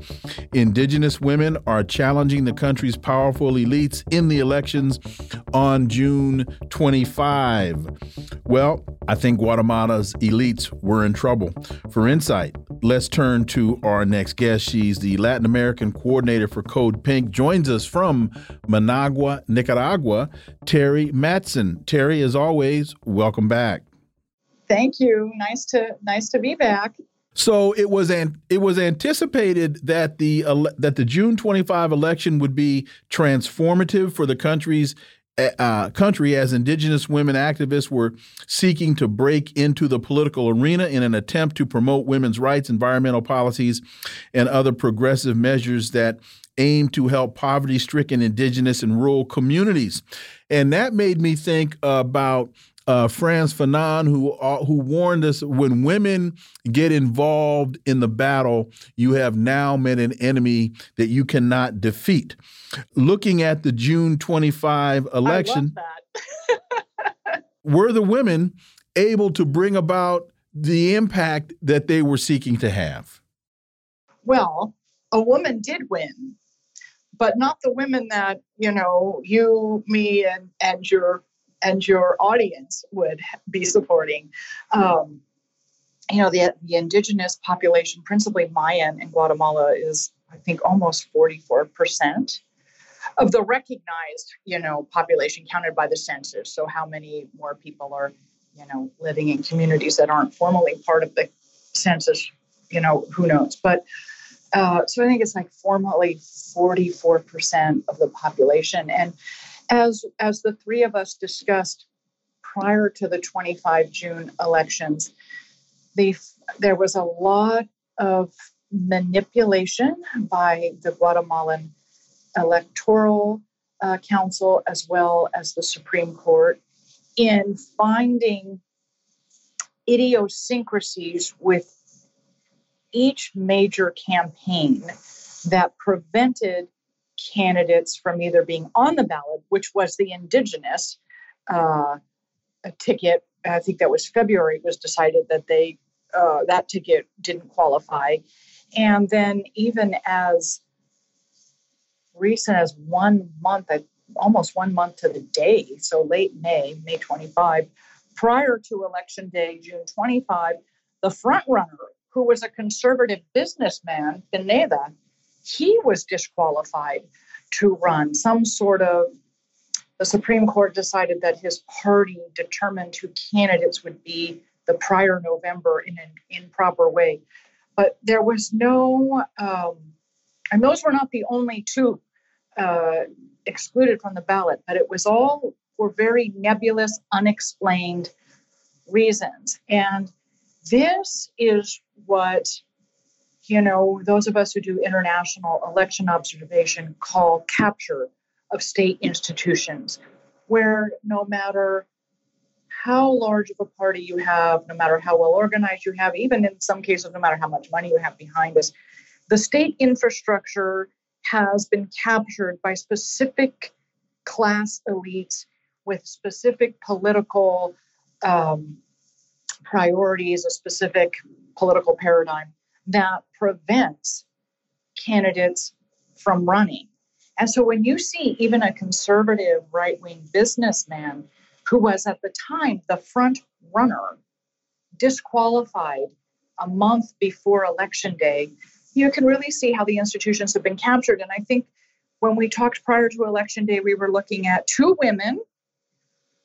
Indigenous women are challenging the country's powerful elites in the elections on June 25. Well, I think Guatemala's elites were in trouble. For insight, let's turn to our next guest. She's the Latin American coordinator for Code Pink, joins us from Managua, Nicaragua, Teri Mattson. Teri, as always, welcome back. Thank you. Nice to nice to be back. So it was an, it was anticipated that the that the June 25 election would be transformative for the country's uh, country as indigenous women activists were seeking to break into the political arena in an attempt to promote women's rights, environmental policies, and other progressive measures that aim to help poverty stricken indigenous and rural communities. And that made me think about uh, Frantz Fanon, who uh, who warned us when women get involved in the battle, you have now met an enemy that you cannot defeat. Looking at the June 25 election, were the women able to bring about the impact that they were seeking to have? Well, a woman did win, but not the women that you know you, me, and and your and your audience would be supporting. Um, you know, the, the indigenous population, principally Mayan in Guatemala, is, I think, almost 44% of the recognized, you know, population counted by the census. So how many more people are, you know, living in communities that aren't formally part of the census, you know, who knows. But uh, so I think it's like formally 44% of the population. And as as the three of us discussed prior to the 25 June elections, the, there was a lot of manipulation by the Guatemalan Electoral uh, Council as well as the Supreme Court in finding idiosyncrasies with each major campaign that prevented candidates from either being on the ballot, which was the indigenous uh, ticket. I think that was February. Was decided that they uh, that ticket didn't qualify, and then even as recent as one month, almost one month to the day, so late May, May 25, prior to election day, June 25, the front runner, who was a conservative businessman, Pineda, he was disqualified to run. Some sort of the Supreme Court decided that his party determined who candidates would be the prior November in an improper way. But there was no, um, and those were not the only two uh, excluded from the ballot, but it was all for very nebulous, unexplained reasons. And this is what you know, those of us who do international election observation call capture of state institutions, where no matter how large of a party you have, no matter how well organized you have, even in some cases, no matter how much money you have behind us, the state infrastructure has been captured by specific class elites with specific political um, priorities, a specific political paradigm that prevents candidates from running. And so when you see even a conservative right wing businessman who was at the time the front runner disqualified a month before election day, you can really see how the institutions have been captured. And I think when we talked prior to election day, we were looking at two women.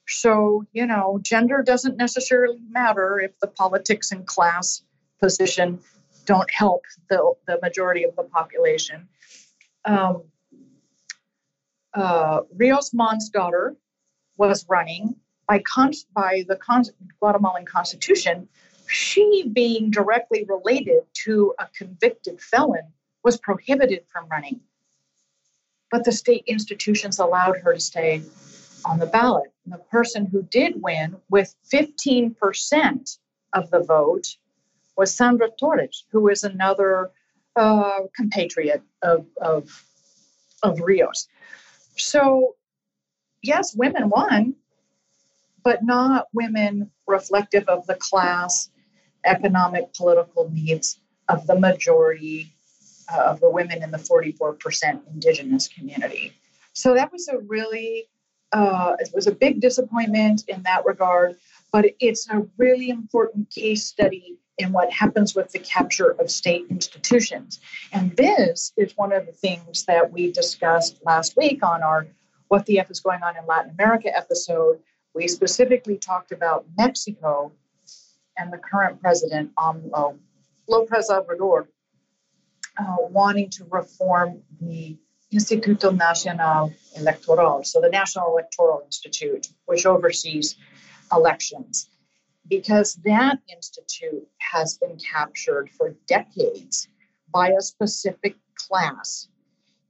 So, you know, gender doesn't necessarily matter if the politics and class position don't help the, the majority of the population. Um, uh, Rios Montt's daughter was running by, by the Guatemalan constitution. She, being directly related to a convicted felon, was prohibited from running. But the state institutions allowed her to stay on the ballot. And the person who did win with 15% of the vote was Sandra Torres, who is another uh, compatriot of, of, of Rios. So, yes, women won, but not women reflective of the class, economic, political needs of the majority uh, of the women in the 44% indigenous community. So that was a really, uh, it was a big disappointment in that regard, but it's a really important case study in what happens with the capture of state institutions. And this is one of the things that we discussed last week on our What the F is Going On in Latin America episode. We specifically talked about Mexico and the current president, um, Lopez Obrador, uh, wanting to reform the Instituto Nacional Electoral, so the National Electoral Institute, which oversees elections because that institute has been captured for decades by a specific class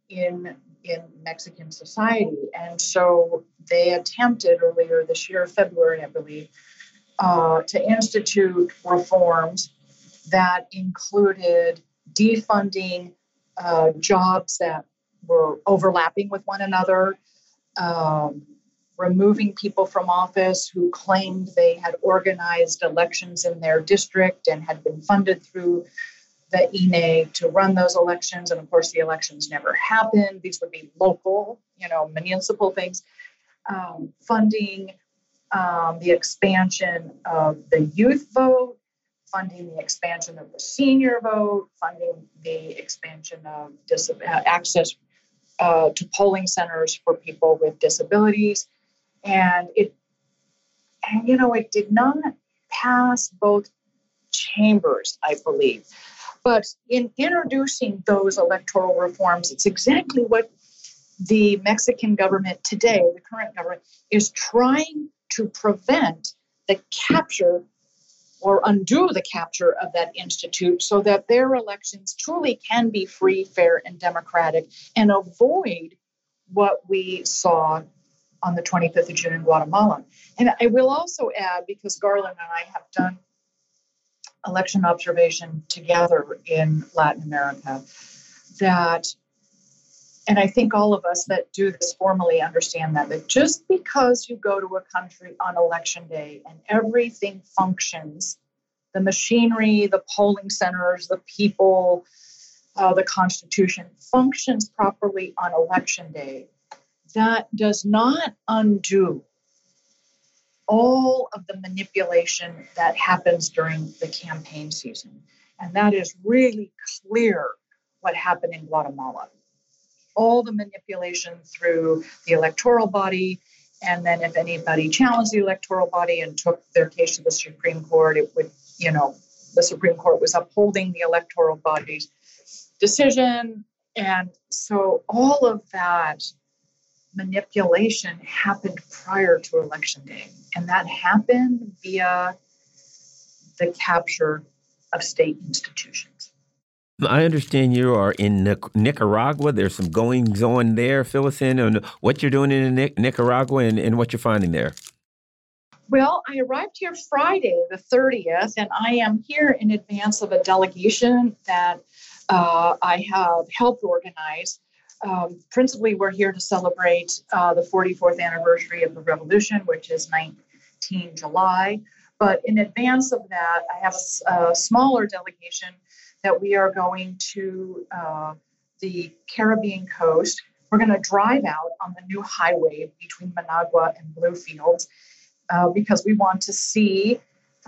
in in Mexican society. And so they attempted earlier this year, February, I believe, uh, to institute reforms that included defunding uh, jobs that were overlapping with one another, um, removing people from office who claimed they had organized elections in their district and had been funded through the INE to run those elections. And of course, the elections never happened. These would be local, you know, municipal things. Um, funding um, the expansion of the youth vote, funding the expansion of the senior vote, funding the expansion of dis- access uh, to polling centers for people with disabilities. And it and you know it did not pass both chambers i believe. But in introducing those electoral reforms it's exactly what the mexican government today the current government is trying to prevent the capture or undo the capture of that institute so that their elections truly can be free, fair, and democratic and avoid what we saw on the 25th of June in Guatemala. And I will also add, because Garland and I have done election observation together in Latin America that and I think all of us that do this formally understand that that just because you go to a country on election day and everything functions, the machinery, the polling centers, the people, uh, the Constitution functions properly on election day, that does not undo all of the manipulation that happens during the campaign season. And that is really clear what happened in Guatemala. All the manipulation through the electoral body, and then if anybody challenged the electoral body and took their case to the Supreme Court, it would, you know, the Supreme Court was upholding the electoral body's decision. And so all of that manipulation happened prior to election day. And that happened via the capture of state institutions. I understand you are in Nicaragua. There's some goings on there. Fill us in on what you're doing in Nicaragua and, and what you're finding there. Well, I arrived here Friday, the 30th, and I am here in advance of a delegation that uh, I have helped organize. Um, principally, we're here to celebrate uh, the 44th anniversary of the revolution, which is 19 July. But in advance of that, I have a, a smaller delegation that we are going to uh, the Caribbean coast. We're going to drive out on the new highway between Managua and Bluefields uh, because we want to see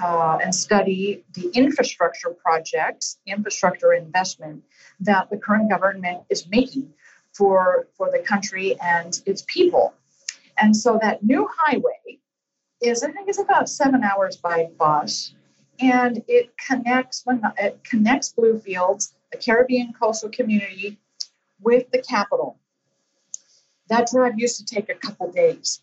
uh, and study the infrastructure projects, infrastructure investment that the current government is making for, for the country and its people. And so that new highway is, I think, is about seven hours by bus, and it connects it connects Bluefields, the Caribbean coastal community, with the capital. That drive used to take a couple days.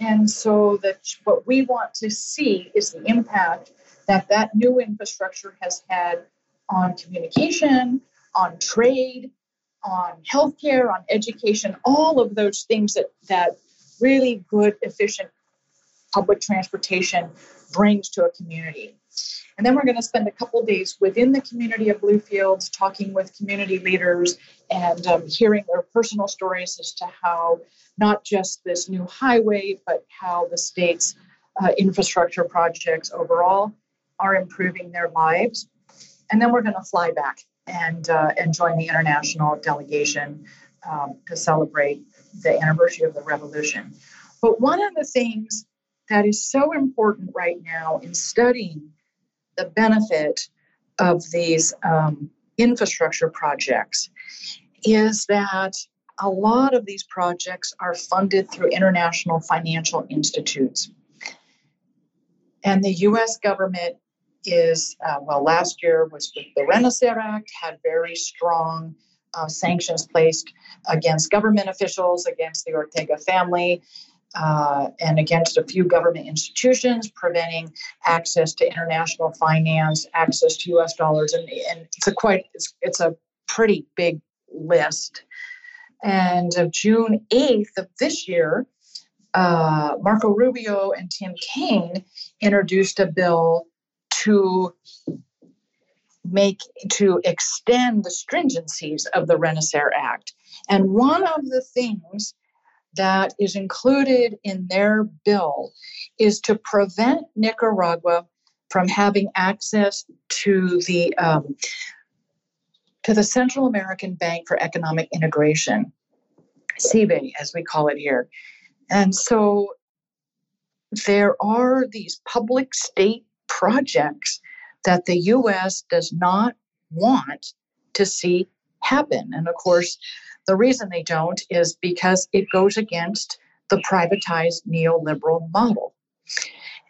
And so that what we want to see is the impact that that new infrastructure has had on communication, on trade, on healthcare, on education, all of those things that, that really good, efficient public transportation brings to a community. And then we're going to spend a couple days within the community of Bluefields talking with community leaders and um, hearing their personal stories as to how not just this new highway, but how the state's uh, infrastructure projects overall are improving their lives. And then we're going to fly back and, uh, and join the international delegation um, to celebrate the anniversary of the revolution. But one of the things that is so important right now in studying the benefit of these um, infrastructure projects is that a lot of these projects are funded through international financial institutes. And the US government is, uh, well, last year was with the Renacer Act, had very strong uh, sanctions placed against government officials, against the Ortega family, uh, and against a few government institutions, preventing access to international finance, access to U.S. dollars, and, and it's a quite it's, it's a pretty big list. And of June 8th of this year, uh, Marco Rubio and Tim Kaine introduced a bill to make to extend the stringencies of the Renacer Act. And one of the things that is included in their bill is to prevent Nicaragua from having access to the um, to the Central American Bank for Economic Integration, CIBE, as we call it here. And so there are these public state projects that the US does not want to see happen. And of course, the reason they don't is because it goes against the privatized neoliberal model.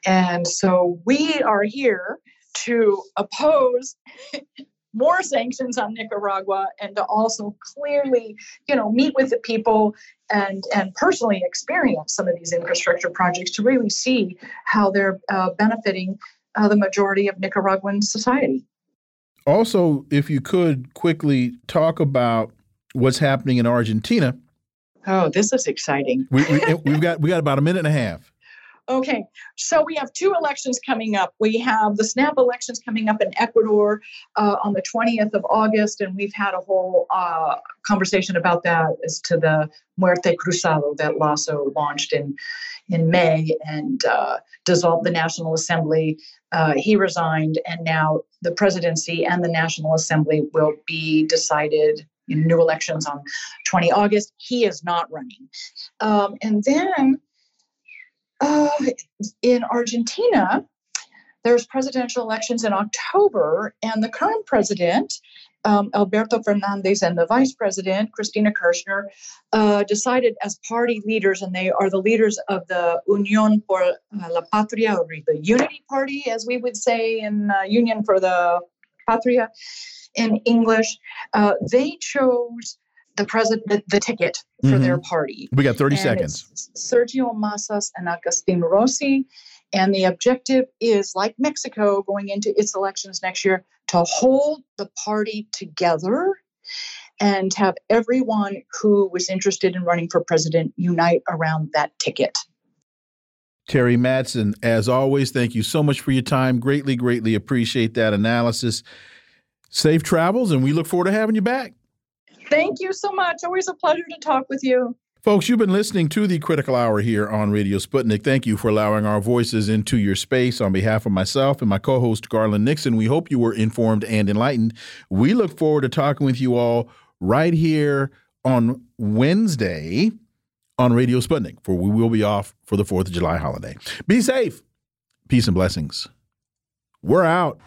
And so we are here to oppose more sanctions on Nicaragua and to also clearly, you know, meet with the people and and personally experience some of these infrastructure projects to really see how they're uh, benefiting uh, the majority of Nicaraguan society. Also, if you could quickly talk about what's happening in Argentina. Oh, this is exciting. we, we, have got we got about a minute and a half. Okay, so we have two elections coming up. We have the snap elections coming up in Ecuador uh, on the 20th of August, and we've had a whole uh, conversation about that as to the Muerte Cruzada that Lasso launched in in May and uh, dissolved the National Assembly. Uh, he resigned, and now the presidency and the National Assembly will be decided new elections on 20 August. He is not running, um, and then uh, in Argentina, there's presidential elections in October, and the current president, um, Alberto Fernandez, and the vice president, Cristina Kirchner, uh, decided as party leaders, and they are the leaders of the Unión por la Patria, or the Unity Party, as we would say in uh, Union for the Patria in English. Uh, they chose the president the, the ticket for mm-hmm. their party. We got 30 and seconds. Sergio Massas and Agustin Rossi. And the objective is, like Mexico going into its elections next year, to hold the party together and have everyone who was interested in running for president unite around that ticket. Teri Mattson, as always, thank you so much for your time. Greatly, greatly appreciate that analysis. Safe travels, and we look forward to having you back. Thank you so much. Always a pleasure to talk with you. Folks, you've been listening to the Critical Hour here on Radio Sputnik. Thank you for allowing our voices into your space. On behalf of myself and my co host, Garland Nixon, we hope you were informed and enlightened. We look forward to talking with you all right here on Wednesday on Radio Sputnik, for we will be off for the 4th of July holiday. Be safe. Peace and blessings. We're out.